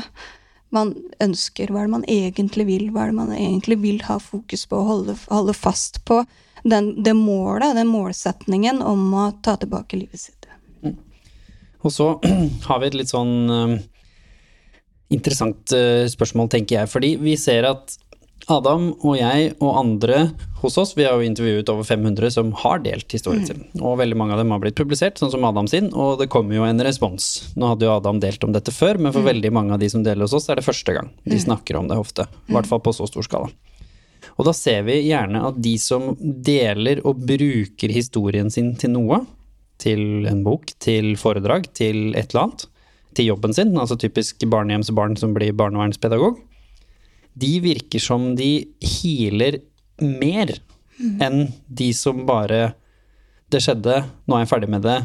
Speaker 3: man ønsker, hva er det man egentlig vil, hva er det man egentlig vil ha fokus på, holde, holde fast på den, det målet, den målsetningen om å ta tilbake livet sitt. Mm.
Speaker 1: Og så har vi et litt sånn uh, interessant uh, spørsmål, tenker jeg, fordi vi ser at Adam og jeg og andre hos oss, vi har jo intervjuet over 500 som har delt historien mm. sin. Og veldig mange av dem har blitt publisert, sånn som Adam sin, og det kommer jo en respons. Nå hadde jo Adam delt om dette før, men for mm. veldig mange av de som deler hos oss, er det første gang de snakker om det ofte. I hvert fall på så stor skala. Og da ser vi gjerne at de som deler og bruker historien sin til noe, til en bok, til foredrag, til et eller annet, til jobben sin, altså typisk barnehjemsbarn som blir barnevernspedagog, de virker som de healer mer mm. enn de som bare Det skjedde, nå er jeg ferdig med det,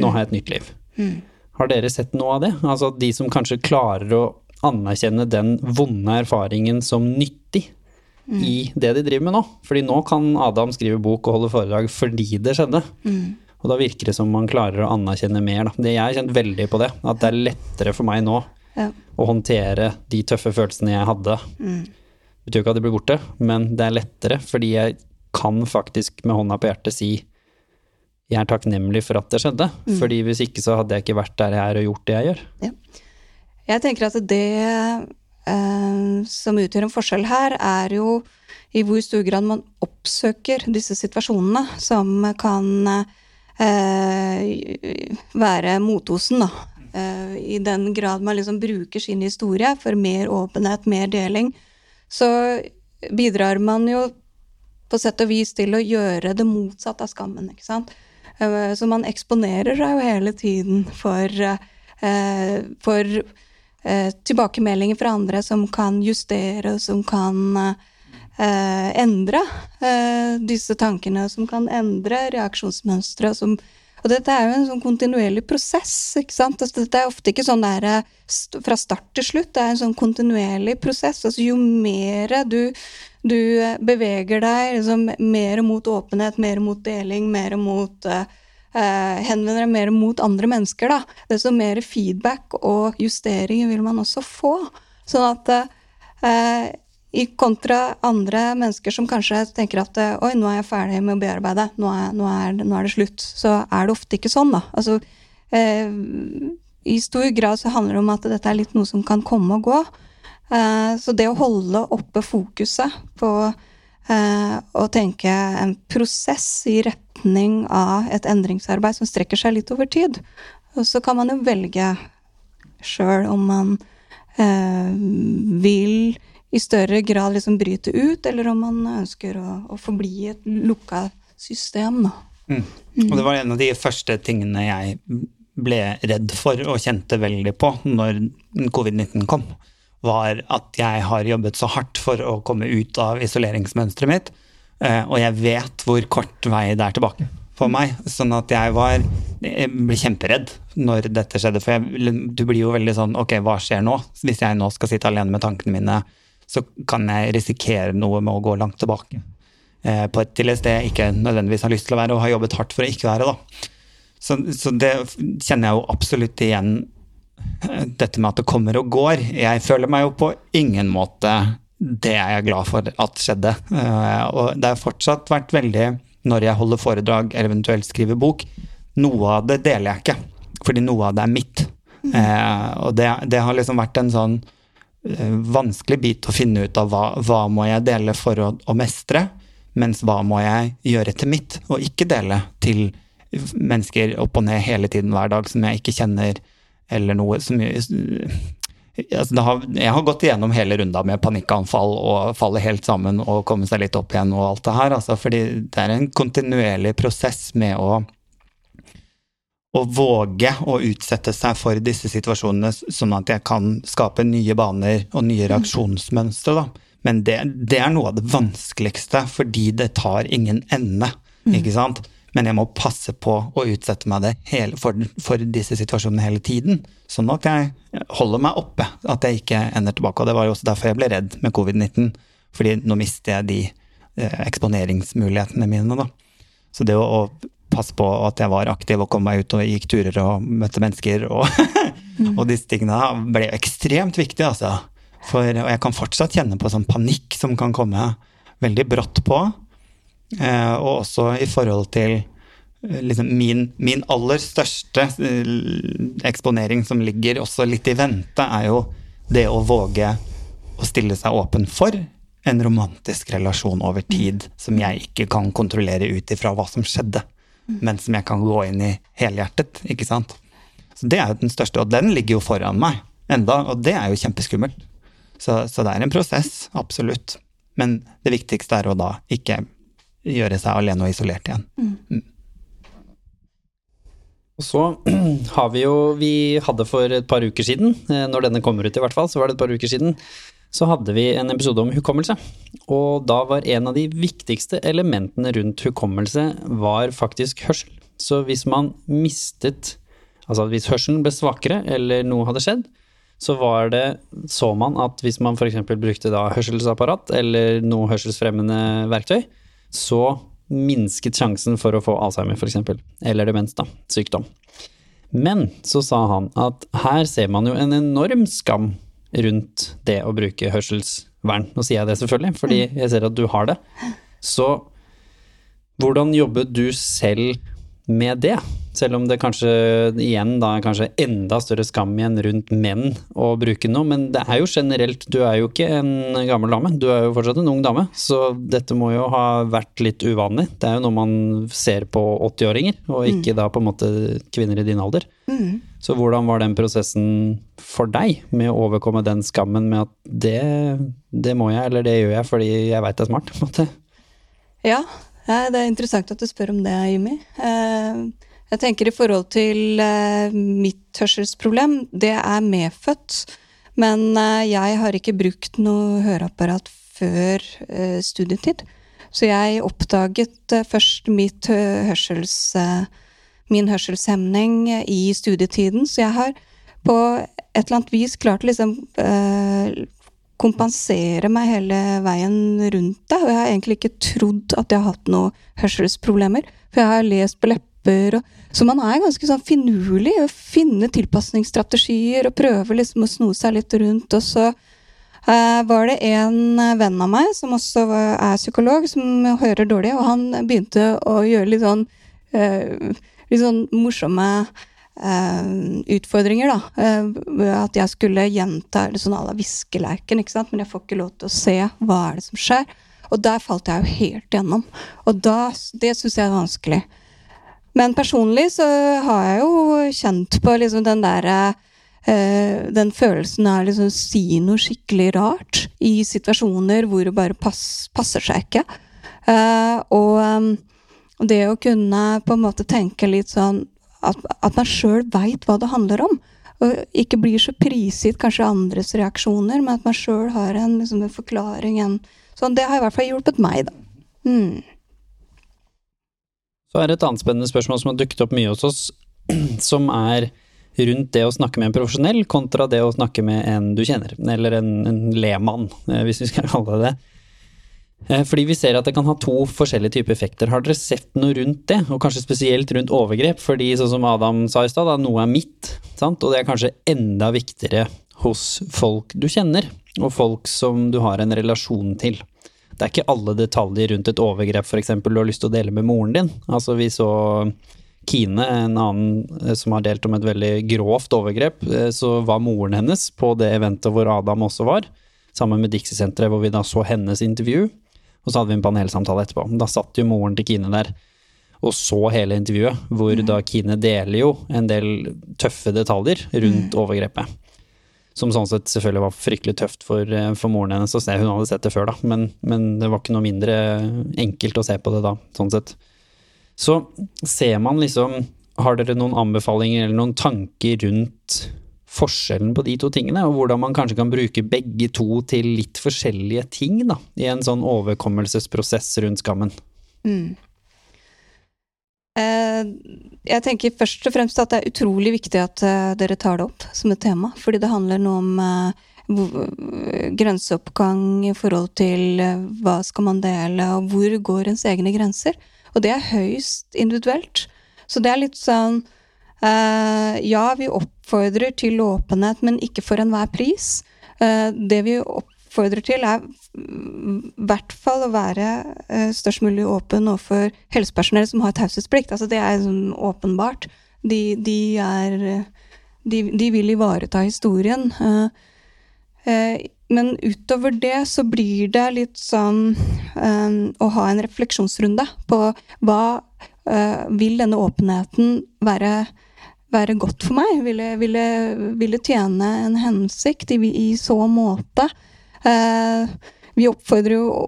Speaker 1: nå har jeg et nytt liv. Mm. Har dere sett noe av det? Altså de som kanskje klarer å anerkjenne den vonde erfaringen som nyttig mm. i det de driver med nå. Fordi nå kan Adam skrive bok og holde foredrag fordi det skjedde. Mm. Og da virker det som man klarer å anerkjenne mer. Da. Det jeg har kjent veldig på det, at det er lettere for meg nå ja. å håndtere de tøffe følelsene jeg hadde. Mm. Det betyr jo ikke at de blir borte, men det er lettere fordi jeg kan faktisk med hånda på hjertet si jeg er takknemlig for at det skjedde. Mm. Fordi hvis ikke så hadde jeg ikke vært der jeg er og gjort det jeg gjør. Ja.
Speaker 3: Jeg tenker at det som utgjør en forskjell her, er jo i hvor stor grad man oppsøker disse situasjonene som kan eh, være motosen, da. Eh, I den grad man liksom bruker sin historie for mer åpenhet, mer deling, så bidrar man jo på sett og vis til å gjøre det motsatte av skammen, ikke sant. Eh, så man eksponerer seg jo hele tiden for, for, eh, tilbakemeldinger fra andre som kan justere, som kan endre disse tankene, som kan endre reaksjonsmønstre, som og dette er jo en sånn kontinuerlig prosess. ikke sant? Altså, dette er ofte ikke sånn der, eh, fra start til slutt. Det er en sånn kontinuerlig prosess. Altså, jo mer du, du beveger deg liksom, mer mot åpenhet, mer mot deling, mer mot uh, henvender deg mer mot andre mennesker, da, desto mer feedback og justeringer vil man også få. Sånn at eh, i kontra andre mennesker som kanskje tenker at oi, nå er jeg ferdig med å bearbeide, nå er, nå er, nå er det slutt. Så er det ofte ikke sånn, da. Altså, eh, I stor grad så handler det om at dette er litt noe som kan komme og gå. Eh, så det å holde oppe fokuset på eh, å tenke en prosess i retning av et endringsarbeid som strekker seg litt over tid, og så kan man jo velge sjøl om man eh, vil i større grad liksom bryte ut, eller om man ønsker å, å forbli et lukka system. Da.
Speaker 2: Mm. Og det var en av de første tingene jeg ble redd for og kjente veldig på når covid-19 kom, var at jeg har jobbet så hardt for å komme ut av isoleringsmønsteret mitt, og jeg vet hvor kort vei det er tilbake for meg. Sånn at jeg var Jeg ble kjemperedd når dette skjedde, for jeg, du blir jo veldig sånn Ok, hva skjer nå? Hvis jeg nå skal sitte alene med tankene mine så kan jeg risikere noe med å gå langt tilbake. Eh, på et, til et sted jeg ikke nødvendigvis har lyst til å være, og har jobbet hardt for å ikke være. da. Så, så det kjenner jeg jo absolutt igjen, eh, dette med at det kommer og går. Jeg føler meg jo på ingen måte det er jeg glad for at skjedde. Eh, og det har fortsatt vært veldig, når jeg holder foredrag eller eventuelt skriver bok, noe av det deler jeg ikke, fordi noe av det er mitt. Eh, og det, det har liksom vært en sånn eh, vanskelig bit å finne ut av hva, hva må jeg dele for å, å mestre, mens hva må jeg gjøre til mitt, og ikke dele til mennesker opp og ned hele tiden hver dag som jeg ikke kjenner, eller noe som altså har, Jeg har gått igjennom hele runda med panikkanfall og falle helt sammen og komme seg litt opp igjen og alt det her, altså, fordi det er en kontinuerlig prosess med å å våge å utsette seg for disse situasjonene, sånn at jeg kan skape nye baner og nye reaksjonsmønstre. Da. Men det, det, er noe av det vanskeligste, fordi det tar ingen ende. ikke sant? Men jeg må passe på å utsette meg det hele, for, for, disse situasjonene hele tiden. Sånn at jeg holder meg oppe, at jeg ikke ender tilbake. Og det var jo også derfor jeg ble redd med covid-19. Fordi nå mister jeg de eh, eksponeringsmulighetene mine, da. Så det å, å passe på at jeg var aktiv og kom meg ut og gikk turer og møtte mennesker og, mm. og disse tingene ble ekstremt viktig, altså. For, og jeg kan fortsatt kjenne på sånn panikk som kan komme veldig brått på. Eh, og også i forhold til eh, liksom min, min, aller største eh, eksponering som ligger også litt i vente, er jo det å våge å stille seg åpen for en romantisk relasjon over tid som jeg ikke kan kontrollere ut ifra hva som skjedde men som jeg kan gå inn i helhjertet. ikke sant? Så Det er jo den største, og den ligger jo foran meg enda, og det er jo kjempeskummelt. Så, så det er en prosess, absolutt. Men det viktigste er å da ikke gjøre seg alene og isolert igjen. Mm. mm.
Speaker 1: Og så har vi jo Vi hadde for et par uker siden, eh, når denne kommer ut i hvert fall, så var det et par uker siden, så hadde vi en episode om hukommelse. Og da var en av de viktigste elementene rundt hukommelse var faktisk hørsel. Så hvis man mistet Altså hvis hørselen ble svakere, eller noe hadde skjedd, så var det Så man at hvis man f.eks. brukte da hørselsapparat eller noe hørselsfremmende verktøy, så minsket sjansen for å få Alzheimer, f.eks. Eller demens, da. Sykdom. Men så sa han at her ser man jo en enorm skam rundt det å bruke hørselsvern. Nå sier jeg det selvfølgelig, fordi mm. jeg ser at du har det. Så hvordan jobber du selv med det? Selv om det kanskje igjen da er kanskje enda større skam igjen rundt menn å bruke noe. Men det er jo generelt, du er jo ikke en gammel dame, du er jo fortsatt en ung dame. Så dette må jo ha vært litt uvanlig. Det er jo noe man ser på 80-åringer, og ikke mm. da på en måte kvinner i din alder. Mm. Så hvordan var den prosessen for deg med å overkomme den skammen med at det, det må jeg, eller det gjør jeg fordi jeg veit det er smart? på en måte?
Speaker 3: Ja, det er interessant at du spør om det, Jimmy. Eh, jeg tenker i forhold til eh, mitt hørselsproblem, det er medfødt. Men eh, jeg har ikke brukt noe høreapparat før studietid. Så jeg oppdaget først hørsels min hørselshemning i studietiden. Så jeg har på et eller annet vis klart å liksom eh, kompensere meg hele veien rundt det. Og jeg har egentlig ikke trodd at jeg har hatt noen hørselsproblemer. For jeg har lest på lepper og Så man er ganske sånn finurlig å finne tilpasningsstrategier og prøve liksom å sno seg litt rundt. Og så eh, var det en venn av meg som også er psykolog, som hører dårlig, og han begynte å gjøre litt sånn eh, litt sånn morsomme uh, utfordringer, da. Uh, at jeg skulle gjenta sånn à la viskeleken, ikke sant. Men jeg får ikke lov til å se hva er det som skjer. Og der falt jeg jo helt gjennom. Og da, det syns jeg er vanskelig. Men personlig så har jeg jo kjent på liksom den derre uh, Den følelsen av liksom å si noe skikkelig rart i situasjoner hvor det bare pass, passer seg ikke. Uh, og um, det å kunne på en måte tenke litt sånn at, at man sjøl veit hva det handler om. Og ikke blir så prisgitt kanskje andres reaksjoner, men at man sjøl har en, liksom, en forklaring. En, sånn, det har i hvert fall hjulpet meg, da. Mm.
Speaker 1: Så er det et annet spennende spørsmål som har dukket opp mye hos oss, som er rundt det å snakke med en profesjonell kontra det å snakke med en du kjenner, eller en, en lemann, eh, hvis vi skal kalle det det. Eh, fordi vi ser at det kan ha to forskjellige typer effekter. Har dere sett noe rundt det, og kanskje spesielt rundt overgrep? Fordi sånn som Adam sa i stad, noe er mitt, sant? og det er kanskje enda viktigere hos folk du kjenner. og folk som du har en relasjon til. Det er ikke alle detaljer rundt et overgrep f.eks. du har lyst til å dele med moren din. Altså Vi så Kine, en annen eh, som har delt om et veldig grovt overgrep. Eh, så var moren hennes på det eventet hvor Adam også var, sammen med Dixie-senteret, hvor vi da så hennes intervju. Og så hadde vi en panelsamtale etterpå. Da satt jo moren til Kine der og så hele intervjuet, hvor mm. da Kine deler jo en del tøffe detaljer rundt mm. overgrepet. Som sånn sett selvfølgelig var fryktelig tøft for, eh, for moren hennes å se. Hun hadde sett det før, da, men, men, det var ikke noe mindre enkelt å se på det da, sånn sett. Så ser man liksom Har dere noen anbefalinger eller noen tanker rundt forskjellen på de to tingene, og hvordan man kanskje kan bruke begge to til litt forskjellige ting da, i en sånn overkommelsesprosess rundt skammen? Mm.
Speaker 3: Eh, jeg tenker først og fremst at det er utrolig viktig at eh, dere tar det opp som et tema. Fordi det handler noe om eh, grenseoppgang i forhold til hva skal man dele, og hvor går ens egne grenser. Og det er høyst individuelt. Så det er litt sånn Ja, vi oppfordrer til åpenhet, men ikke for enhver pris. Det vi opp oppfordrer til, er i hvert fall å være uh, størst mulig åpen overfor helsepersonell som har taushetsplikt. Altså, det er sånn åpenbart. De, de, er de, de, vil ivareta historien. Uh, uh, men utover det så blir det litt sånn å ha en refleksjonsrunde på hva vil denne åpenheten være være godt for meg? Vil det, tjene en hensikt i, i så måte Eh, vi oppfordrer jo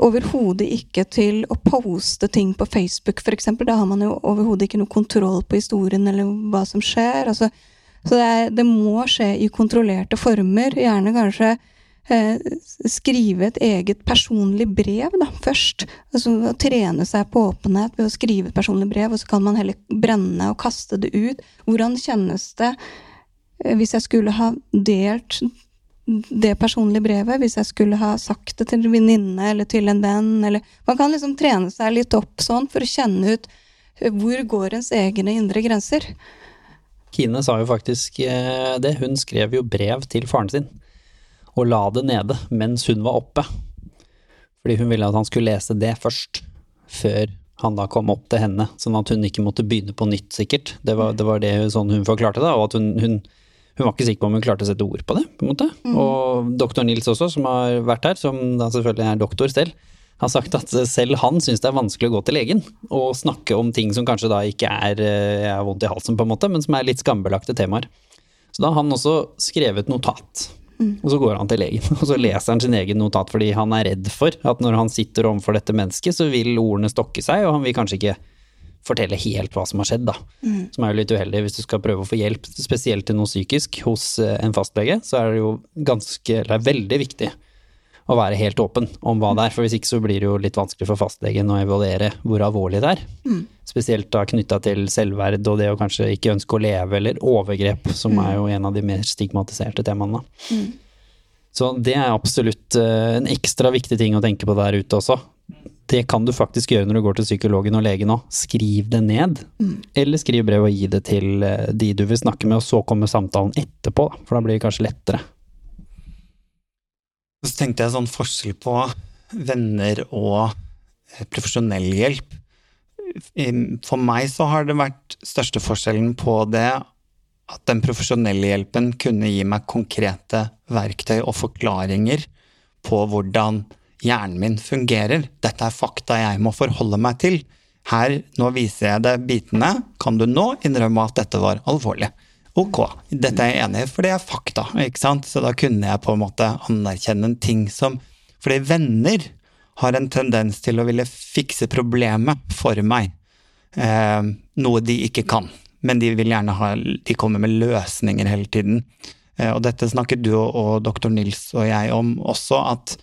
Speaker 3: overhodet ikke til å poste ting på Facebook, f.eks. Da har man jo overhodet ikke noe kontroll på historien eller hva som skjer. Altså, så det, er, det, må skje i kontrollerte former. Gjerne kanskje eh, skrive et eget personlig brev da, først. Altså trene seg på åpenhet ved å skrive et personlig brev, og så kan man heller brenne og kaste det ut. Hvordan kjennes det eh, hvis jeg skulle ha delt det personlige brevet hvis jeg skulle ha sagt det til en venninne eller til en venn. Eller, man kan liksom trene seg litt opp sånn for å kjenne ut eh, hvor går ens egne indre grenser.
Speaker 1: Kine sa jo faktisk eh, det. Hun skrev jo brev til faren sin og la det nede mens hun var oppe. Fordi hun ville at han skulle lese det først, før han da kom opp til henne. Sånn at hun ikke måtte begynne på nytt, sikkert. Det var det, var det sånn hun forklarte det, og at hun, hun hun var ikke sikker på om hun klarte å sette ord på det. på en måte. Mm. Og doktor Nils også, som har vært her, som da selvfølgelig er doktor selv, har sagt at selv han syns det er vanskelig å gå til legen og snakke om ting som kanskje da ikke er, eh, er vondt i halsen, på en måte, men som er litt skambelagte temaer. Så da har han også skrevet notat. Mm. Og så går han til legen, og så leser han sin egen notat fordi han er redd for at når han sitter overfor dette mennesket, så vil ordene stokke seg, og han vil kanskje ikke fortelle helt hva som har skjedd, da. Mm. Som er jo litt uheldig hvis du skal prøve å få hjelp, spesielt til noe psykisk, hos eh, en fastlege. Så er det jo ganske, eller veldig viktig å være helt åpen om hva det er. For hvis ikke så blir det jo litt vanskelig for fastlegen å evaluere hvor alvorlig det er. Mm. Spesielt da knytta til selvverd og det å kanskje ikke ønske å leve, eller overgrep, som mm. er jo en av de mer stigmatiserte temaene. Mm. Så det er absolutt eh, en ekstra viktig ting å tenke på der ute også det kan du faktisk gjøre når du går til psykologen og legen òg. Skriv det ned. Mm. Eller skriv brev og gi det til eh, de du vil snakke med, og så kommer samtalen etterpå, for da blir det kanskje lettere.
Speaker 2: Så tenkte jeg sånn forskjell på venner og eh, profesjonell hjelp. For meg så har det vært største forskjellen på det at den profesjonelle hjelpen kunne gi meg konkrete verktøy og forklaringer på hvordan hjernen min fungerer. Dette er fakta jeg må forholde meg til. Her, nå viser jeg deg bitene. Kan du nå innrømme at dette var alvorlig? Ok, dette er jeg enig i, for det er fakta. ikke sant? Så da kunne jeg på en måte anerkjenne en ting som Fordi venner har en tendens til å ville fikse problemet for meg. Eh, noe de ikke kan. Men de vil gjerne ha De kommer med løsninger hele tiden. Eh, og dette snakker du og, doktor Nils og jeg om også, at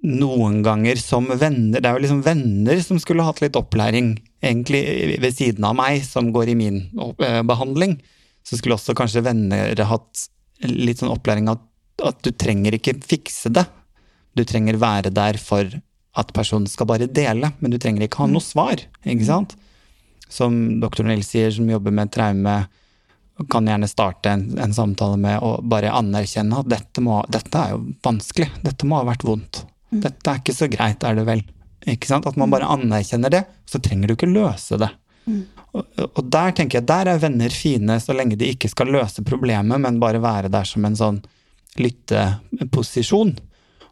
Speaker 2: noen ganger som venner Det er jo liksom venner som skulle hatt litt opplæring, egentlig ved siden av meg, som går i min eh, behandling. Så skulle også kanskje venner hatt litt sånn opplæring at, at du trenger ikke fikse det. Du trenger være der for at personen skal bare dele, men du trenger ikke ha noe svar, ikke sant? Som doktor Nils sier, som jobber med traume kan gjerne starte en, en samtale med å bare anerkjenne at dette, må, dette er jo vanskelig. Dette må ha vært vondt. Dette er ikke så greit, er det vel. Ikke sant? At man bare anerkjenner det, så trenger du ikke løse det. Og, og der tenker jeg, der er venner fine så lenge de ikke skal løse problemet, men bare være der som en sånn lytteposisjon.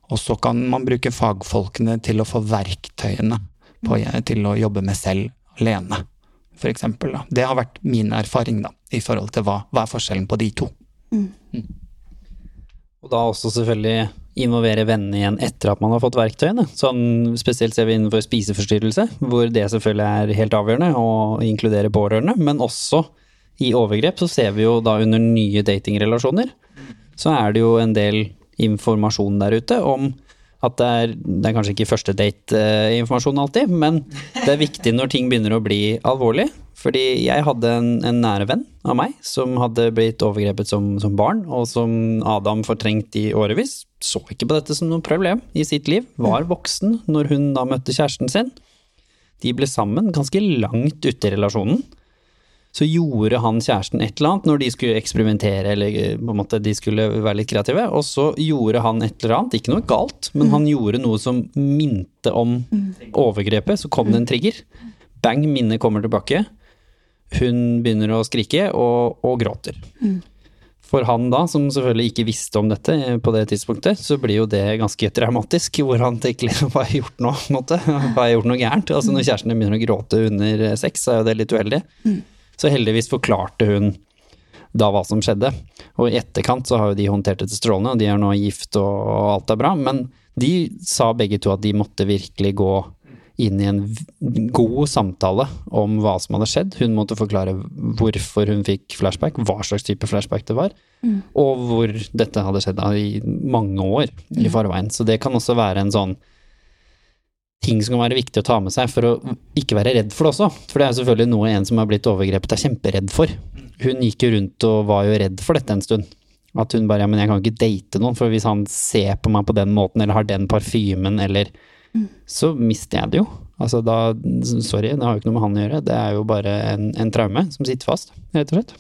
Speaker 2: Og så kan man bruke fagfolkene til å få verktøyene på, til å jobbe med selv alene, eksempel. Det har vært min erfaring, da, i forhold til hva, hva er forskjellen på de to.
Speaker 1: Og da også selvfølgelig involvere vennene igjen etter at man har fått verktøyene. Sånn, spesielt ser vi innenfor spiseforstyrrelse, hvor det selvfølgelig er helt avgjørende å inkludere pårørende. Men også i overgrep så ser vi jo da under nye datingrelasjoner, så er det jo en del informasjon der ute om at det er, det er kanskje ikke første date-informasjon alltid, men det er viktig når ting begynner å bli alvorlig. Fordi jeg hadde en, en nære venn av meg som hadde blitt overgrepet som, som barn, og som Adam fortrengt i årevis. Så ikke på dette som noe problem i sitt liv. Var voksen når hun da møtte kjæresten sin. De ble sammen ganske langt ute i relasjonen. Så gjorde han kjæresten et eller annet når de skulle eksperimentere eller på en måte de skulle være litt kreative. Og så gjorde han et eller annet, ikke noe galt, men han gjorde noe som minte om overgrepet. Så kom det en trigger. Bang, minnet kommer tilbake. Hun begynner å skrike og, og gråter. For han da, som selvfølgelig ikke visste om dette på det tidspunktet, så blir jo det ganske traumatisk. Hvor han tenker liksom, hva har jeg gjort nå? på en måte? Hva har jeg gjort noe gærent? Altså Når kjæresten begynner å gråte under sex, så er jo det litt uheldig. Så heldigvis forklarte hun da hva som skjedde. Og i etterkant så har jo de håndtert dette strålende, og de er nå gift og alt er bra. Men de sa begge to at de måtte virkelig gå inn i en god samtale om hva som hadde skjedd. Hun måtte forklare hvorfor hun fikk flashback, hva slags type flashback det var, og hvor dette hadde skjedd i mange år i forveien. Så det kan også være en sånn ting som kan være viktig å ta med seg for å ikke være redd for det også. For det er selvfølgelig noe en som har blitt overgrepet er kjemperedd for. Hun gikk jo rundt og var jo redd for dette en stund. At hun bare ja, men jeg kan jo ikke date noen, for hvis han ser på meg på den måten, eller har den parfymen, eller Så mister jeg det jo. Altså da Sorry, det har jo ikke noe med han å gjøre. Det er jo bare en, en traume som sitter fast, rett og slett.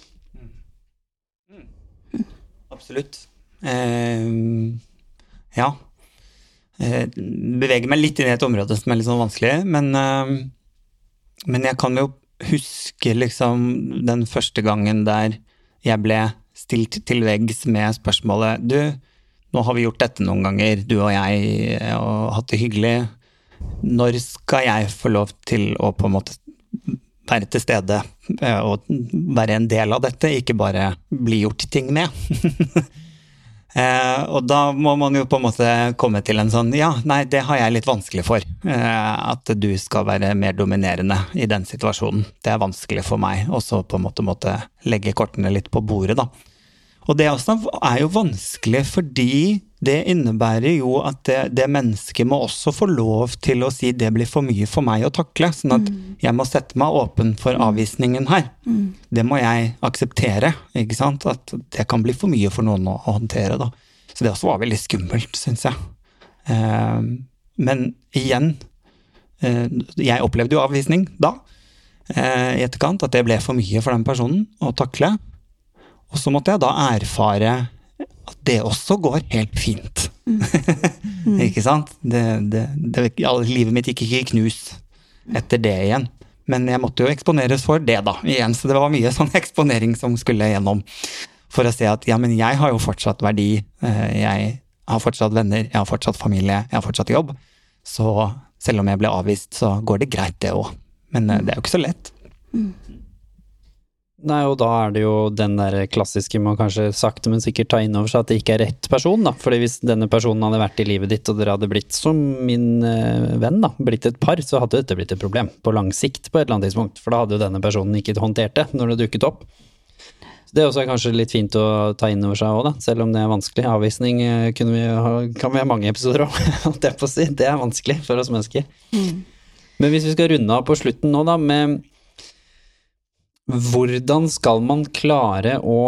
Speaker 2: Absolutt. Eh, ja. Eh, beveger meg litt inn i et område som er litt sånn vanskelig, men, eh, men jeg kan jo huske liksom den første gangen der jeg ble stilt til veggs med spørsmålet Du, nå har vi gjort dette noen ganger, du og jeg, og hatt det hyggelig. Når skal jeg få lov til å på en måte være til stede eh, og være en del av dette, ikke bare bli gjort ting med. eh, og da må man jo på en måte komme til en sånn ja, nei, det har jeg litt vanskelig for. Eh, at du skal være mer dominerende i den situasjonen. Det er vanskelig for meg. Og så på en måte måtte legge kortene litt på bordet, da. Og det også er jo vanskelig fordi det innebærer jo at det, det mennesket må også få lov til å si det blir for mye for meg å takle, sånn at jeg må sette meg åpen for avvisningen her. Det må jeg akseptere, ikke sant. At det kan bli for mye for noen å, å håndtere, da. Så det også var veldig skummelt, syns jeg. Eh, men igjen, eh, jeg opplevde jo avvisning da, eh, i etterkant, at det ble for mye for den personen å takle. Og så måtte jeg da erfare at det også går helt fint. ikke sant? Det, det, det, livet mitt gikk ikke i knus etter det igjen. Men jeg måtte jo eksponeres for det, da, igjen. Så det var mye sånn eksponering som skulle gjennom. For å se at ja, men jeg har jo fortsatt verdi. eh, Jeg har fortsatt venner, jeg har fortsatt familie, jeg har fortsatt jobb. Så selv om jeg ble avvist, så går det greit, det òg. Men eh, det er jo ikke så lett.
Speaker 1: Nei, og da er det jo den der klassiske med å kanskje sakte, men sikkert ta inn over seg at det ikke er rett person, da. Fordi hvis denne personen hadde vært i livet ditt, og dere hadde blitt som min eh, venn, da, blitt et par, så hadde dette blitt et problem på lang sikt på et eller annet tidspunkt. For da hadde jo denne personen ikke håndtert det når det dukket opp. Så det er også kanskje litt fint å ta inn over seg òg, da, selv om det er vanskelig. Avvisning eh, kunne vi ha, kan vi ha mange episoder om, holdt jeg på å si. Det er vanskelig for oss mennesker. Men hvis vi skal runde av på slutten nå, da, med hvordan skal man klare å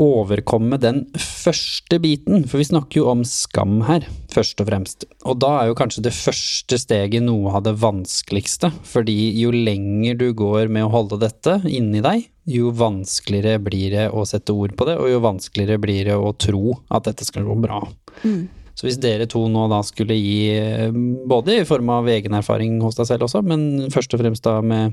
Speaker 1: overkomme den første biten, for vi snakker jo om skam her, først og fremst. Og da er jo kanskje det første steget noe av det vanskeligste, fordi jo lenger du går med å holde dette inni deg, jo vanskeligere blir det å sette ord på det, og jo vanskeligere blir det å tro at dette skal gå bra. Så hvis dere to nå da skulle gi, eh, både i form av egen erfaring hos deg selv også, men først og fremst da med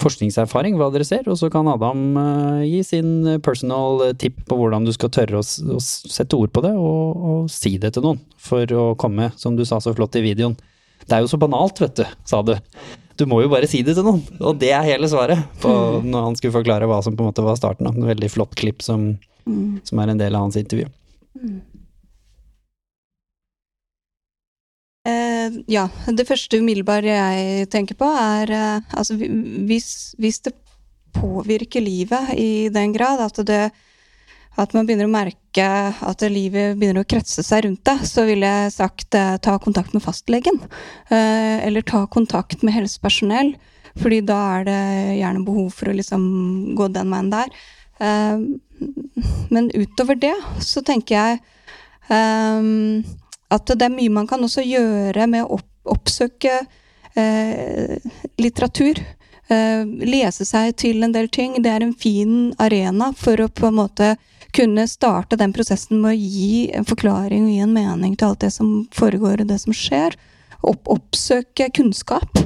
Speaker 1: forskningserfaring, hva dere ser, og så kan Adam eh, gi sin personal tip på hvordan du skal tørre å, å sette ord på det, og, og si det til noen, for å komme, som du sa så flott i videoen. Det er jo så banalt, vet du, sa du. Du må jo bare si det til noen, og det er hele svaret på når han skulle forklare hva som på en måte var starten. av En veldig flott klipp som, som er en del av hans intervju.
Speaker 3: Eh, ja, det første umiddelbare jeg tenker på, er eh, altså hvis, hvis det påvirker livet i den grad at det at man begynner å merke at livet begynner å kretse seg rundt det, så ville jeg sagt eh, ta kontakt med fastlegen. Eh, eller ta kontakt med helsepersonell, fordi da er det gjerne behov for å liksom gå den veien der. Eh, men utover det så tenker jeg at det er mye man kan også gjøre med å opp, oppsøke eh, litteratur. Eh, lese seg til en del ting. Det er en fin arena for å på en måte kunne starte den prosessen med å gi en forklaring og gi en mening til alt det som foregår og det som skjer. Opp, oppsøke kunnskap.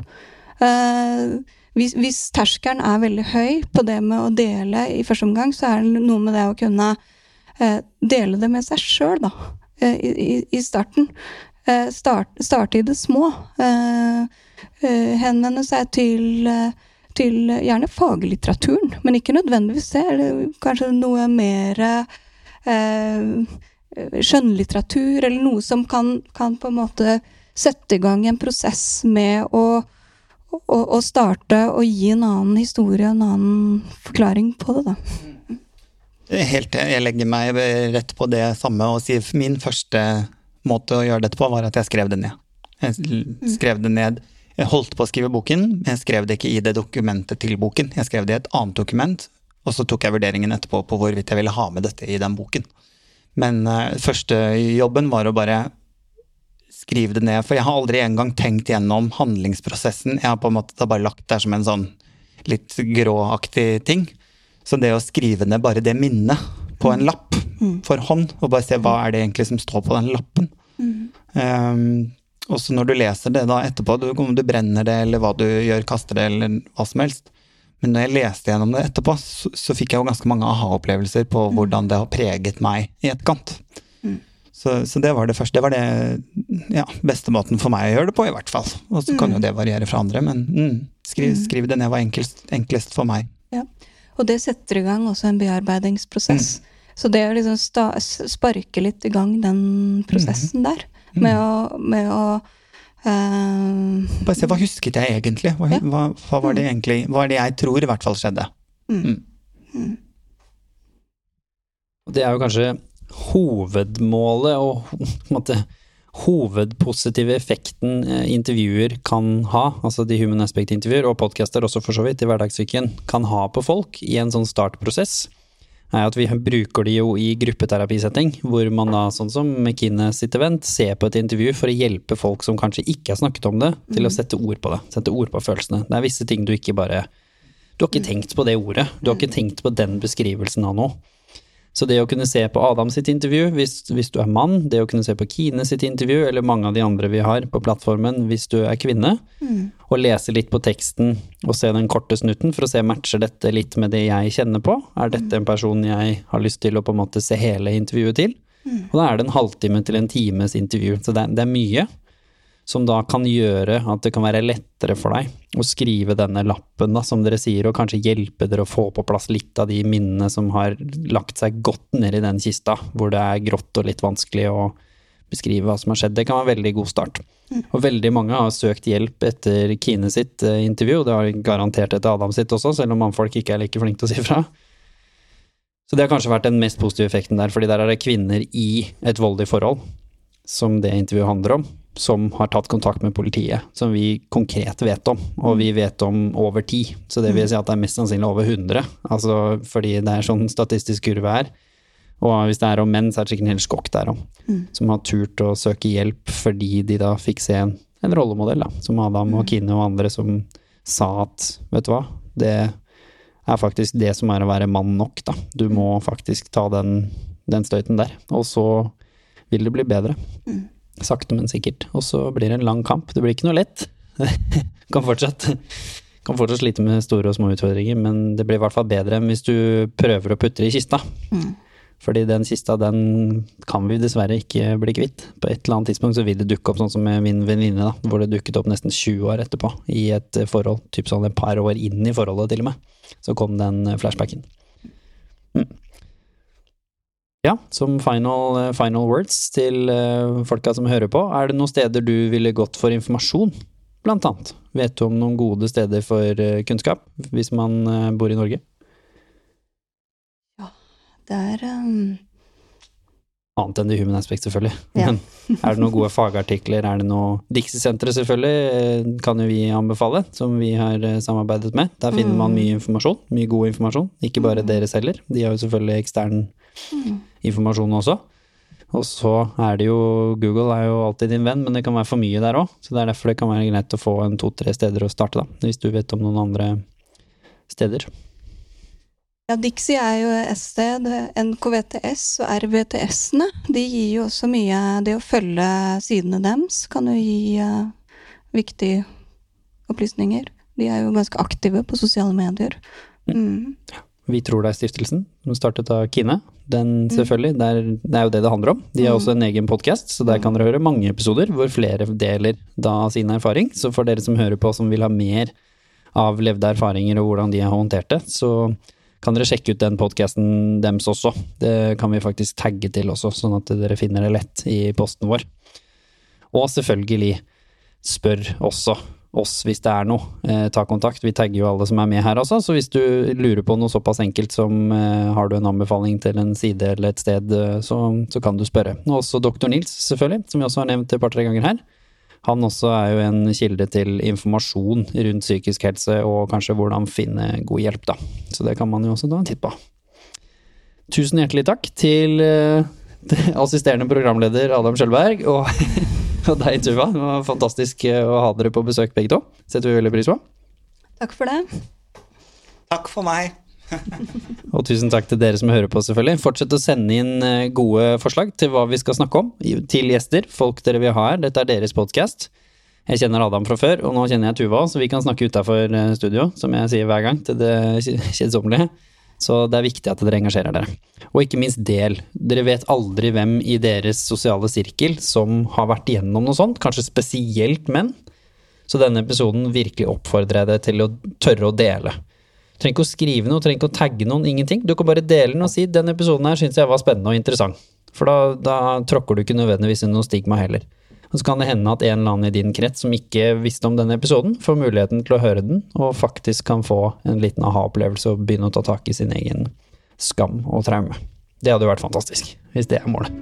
Speaker 3: Eh, hvis, hvis terskelen er veldig høy på det med å dele i første omgang, så er det noe med det å kunne eh, dele det med seg sjøl, da. Eh, I, i, starten. Eh, start, starte i det små. Eh, henvende seg til, til gjerne faglitteraturen, men ikke nødvendigvis det. Eller kanskje noe mer skjønnlitteratur, eller noe som kan, kan på en måte sette i gang en prosess med å å, å starte å gi en annen historie, en annen forklaring på det, da.
Speaker 2: Helt, jeg legger meg rett på det samme og sier min første måte å gjøre dette på, var at jeg skrev det ned. Jeg skrev det ned. Jeg holdt på å skrive boken, men jeg skrev det ikke i det dokumentet til boken. Jeg skrev det i et annet dokument, og så tok jeg vurderingen etterpå på hvorvidt jeg ville ha med dette i den boken. Men uh, første jobben var å bare skrive det ned, for jeg har aldri engang tenkt gjennom handlingsprosessen. Jeg har på en måte bare lagt der som en sånn litt gråaktig ting. Så det å skrive ned bare det minnet på en lapp for hånd, og bare se hva er det egentlig som står på den lappen. Um, og så når du leser det da etterpå, du, om du brenner det eller hva du gjør, kaster det eller hva som helst. Men når jeg leste gjennom det etterpå, så, så fikk jeg jo ganske mange aha-opplevelser på hvordan det har preget meg i etterkant. Så, så det var det første. Det var det ja, beste måten for meg å gjøre det på, i hvert fall. Og så kan jo det variere fra andre, men mm, skriv, skriv det ned var enklest, enklest for meg.
Speaker 3: Ja. Og det setter i gang også en bearbeidingsprosess. Så det å liksom sta, sparke litt i gang den prosessen der, med å, med å uh,
Speaker 2: Bare se, hva husket jeg egentlig? Hva,
Speaker 3: Ja.
Speaker 2: hva, hva var det egentlig? Hva er det jeg tror i hvert fall skjedde?
Speaker 1: Det er jo kanskje hovedmålet og på en måte, hovedpositive effekten eh, intervjuer kan ha, altså de Human Aspect-intervjuer, og podcaster også for så vidt, i hverdagssyken, kan ha på folk i en sånn startprosess, er at vi bruker de jo i gruppeterapisetting, hvor man da, sånn som McKinne sitt event, ser på et intervju for å hjelpe folk som kanskje ikke har snakket om det, til å sette ord på det. Sette ord på følelsene. Det er visse ting du ikke bare Du har ikke tenkt på det ordet. Du har ikke tenkt på den beskrivelsen av noe. Så det å kunne se på Adam sitt intervju, hvis, hvis du er mann, det å kunne se på Kine sitt intervju, eller mange av de andre vi har på plattformen hvis du er kvinne, og lese litt på teksten og se den korte snutten for å se matcher dette litt med det jeg kjenner på. Er dette en person jeg har lyst til å på en måte se hele intervjuet til? Og da er det en halvtime til en times intervju, så det er, det er mye som da kan gjøre at det kan være lettere for deg å skrive denne lappen, da, som dere sier, og kanskje hjelpe dere å få på plass litt av de minnene som har lagt seg godt ned i den kista, hvor det er grått og litt vanskelig å beskrive hva som har skjedd. Det kan være en veldig god start. Og veldig mange har søkt hjelp etter Kine sitt eh, intervju, og det har garantert etter Adam sitt også, selv om mannfolk ikke er like flinke til å si fra. Så det har kanskje vært den mest positive effekten der, fordi der er det kvinner i et voldig forhold, som det intervjuet handler om, som har tatt kontakt med politiet, som vi konkret vet om, og vi vet om over ti. Så det vil si at det er mest sannsynlig over 100, altså fordi det er sånn statistisk kurve er. Og hvis det er om menn, så er det sikkert en hel skokk der òg. Som har turt å søke hjelp fordi de da fikk se en, en rollemodell, da. Som Adam og Kine og andre som sa at vet du hva, det er faktisk det som er å være mann nok, da. Du må faktisk ta den, den støyten der. Og så vil det bli bedre. Sakte, men sikkert. Og så blir det en lang kamp. Det blir ikke noe lett. kan fortsatt kan fortsatt slite med store og små utfordringer, men det blir i hvert fall bedre enn hvis du prøver å putte det i kista. Fordi den kista, den kan vi dessverre ikke bli kvitt. På et eller annet tidspunkt så vil det dukke opp, sånn som med min venninne, hvor det dukket opp nesten 20 år etterpå i et forhold. Typ sånn et par år inn i forholdet, til og med. Så kom den flashbacken. Mm. Ja, som final, final words til eh, folka som hører på, er det noen steder du ville gått for informasjon? Blant annet. Vet du om noen gode steder for eh, kunnskap, hvis man eh, bor i Norge?
Speaker 3: Ja, Det er um,
Speaker 1: Annet enn The Human Aspect, selvfølgelig.
Speaker 3: Ja.
Speaker 1: Men er det noen gode fagartikler? Er det noe Dixie-senteret, selvfølgelig, eh, kan jo vi anbefale, som vi har eh, samarbeidet med. Der finner man mye informasjon, mye god informasjon. Ikke bare dere selger, de har jo selvfølgelig ekstern informasjon også. Og så er det jo Google er jo alltid din venn, men det kan være for mye der òg. Så det er derfor det kan være greit å få en to-tre steder å starte, da. Hvis du vet om noen andre steder.
Speaker 3: Ja, Dixie er jo et sted. NKVTS og RVTS-ene, de gir jo også mye Det å følge sidene deres kan jo gi uh, viktige opplysninger. De er jo ganske aktive på sosiale medier. Mm.
Speaker 1: Vi tror det er stiftelsen, som startet av Kine. Den selvfølgelig, det er, det er jo det det handler om. De har også en egen podkast, så der kan dere høre mange episoder hvor flere deler da sin erfaring. Så for dere som hører på som vil ha mer av levde erfaringer og hvordan de har håndtert det, så kan dere sjekke ut den podkasten deres også. Det kan vi faktisk tagge til også, sånn at dere finner det lett i posten vår. Og selvfølgelig, spør også oss hvis det er noe. Eh, ta kontakt. Vi tagger jo alle som er med her også, så hvis du lurer på noe såpass enkelt som eh, har du en anbefaling til en side eller et sted, eh, så, så kan du spørre. Og også doktor Nils, selvfølgelig, som vi også har nevnt et par-tre ganger her. Han også er jo en kilde til informasjon rundt psykisk helse, og kanskje hvordan finne god hjelp, da. Så det kan man jo også ta en titt på. Tusen hjertelig takk til eh, assisterende programleder Adam Skjølberg og, og deg, Tuva. Det var fantastisk eh, å ha dere på besøk begge to. Setter vi veldig pris på.
Speaker 3: Takk for det.
Speaker 2: Takk for meg.
Speaker 1: Og tusen takk til dere som hører på, selvfølgelig. Fortsett å sende inn eh, gode forslag til hva vi skal snakke om, til gjester, folk dere vil ha her. Dette er deres podkast. Jeg kjenner Adam fra før, og nå kjenner jeg Tuva, så vi kan snakke utafor studio, som jeg sier hver gang, til det kjedsommelige. Så det er viktig at dere engasjerer dere. Og ikke minst del. Dere vet aldri hvem i deres sosiale sirkel som har vært igjennom noe sånt, kanskje spesielt menn. Så denne episoden virkelig oppfordrer jeg deg til å tørre å dele. Trenger ikke å skrive noe, trenger ikke å tagge noen, ingenting. Du kan bare dele den og si 'den episoden her syns jeg var spennende og interessant'. For da, da tråkker du ikke nødvendigvis i noe stigma heller. Og så kan det hende at en eller annen i din krets som ikke visste om denne episoden, får muligheten til å høre den, og faktisk kan få en liten aha-opplevelse og begynne å ta tak i sin egen skam og traume. Det hadde vært fantastisk, hvis det er målet.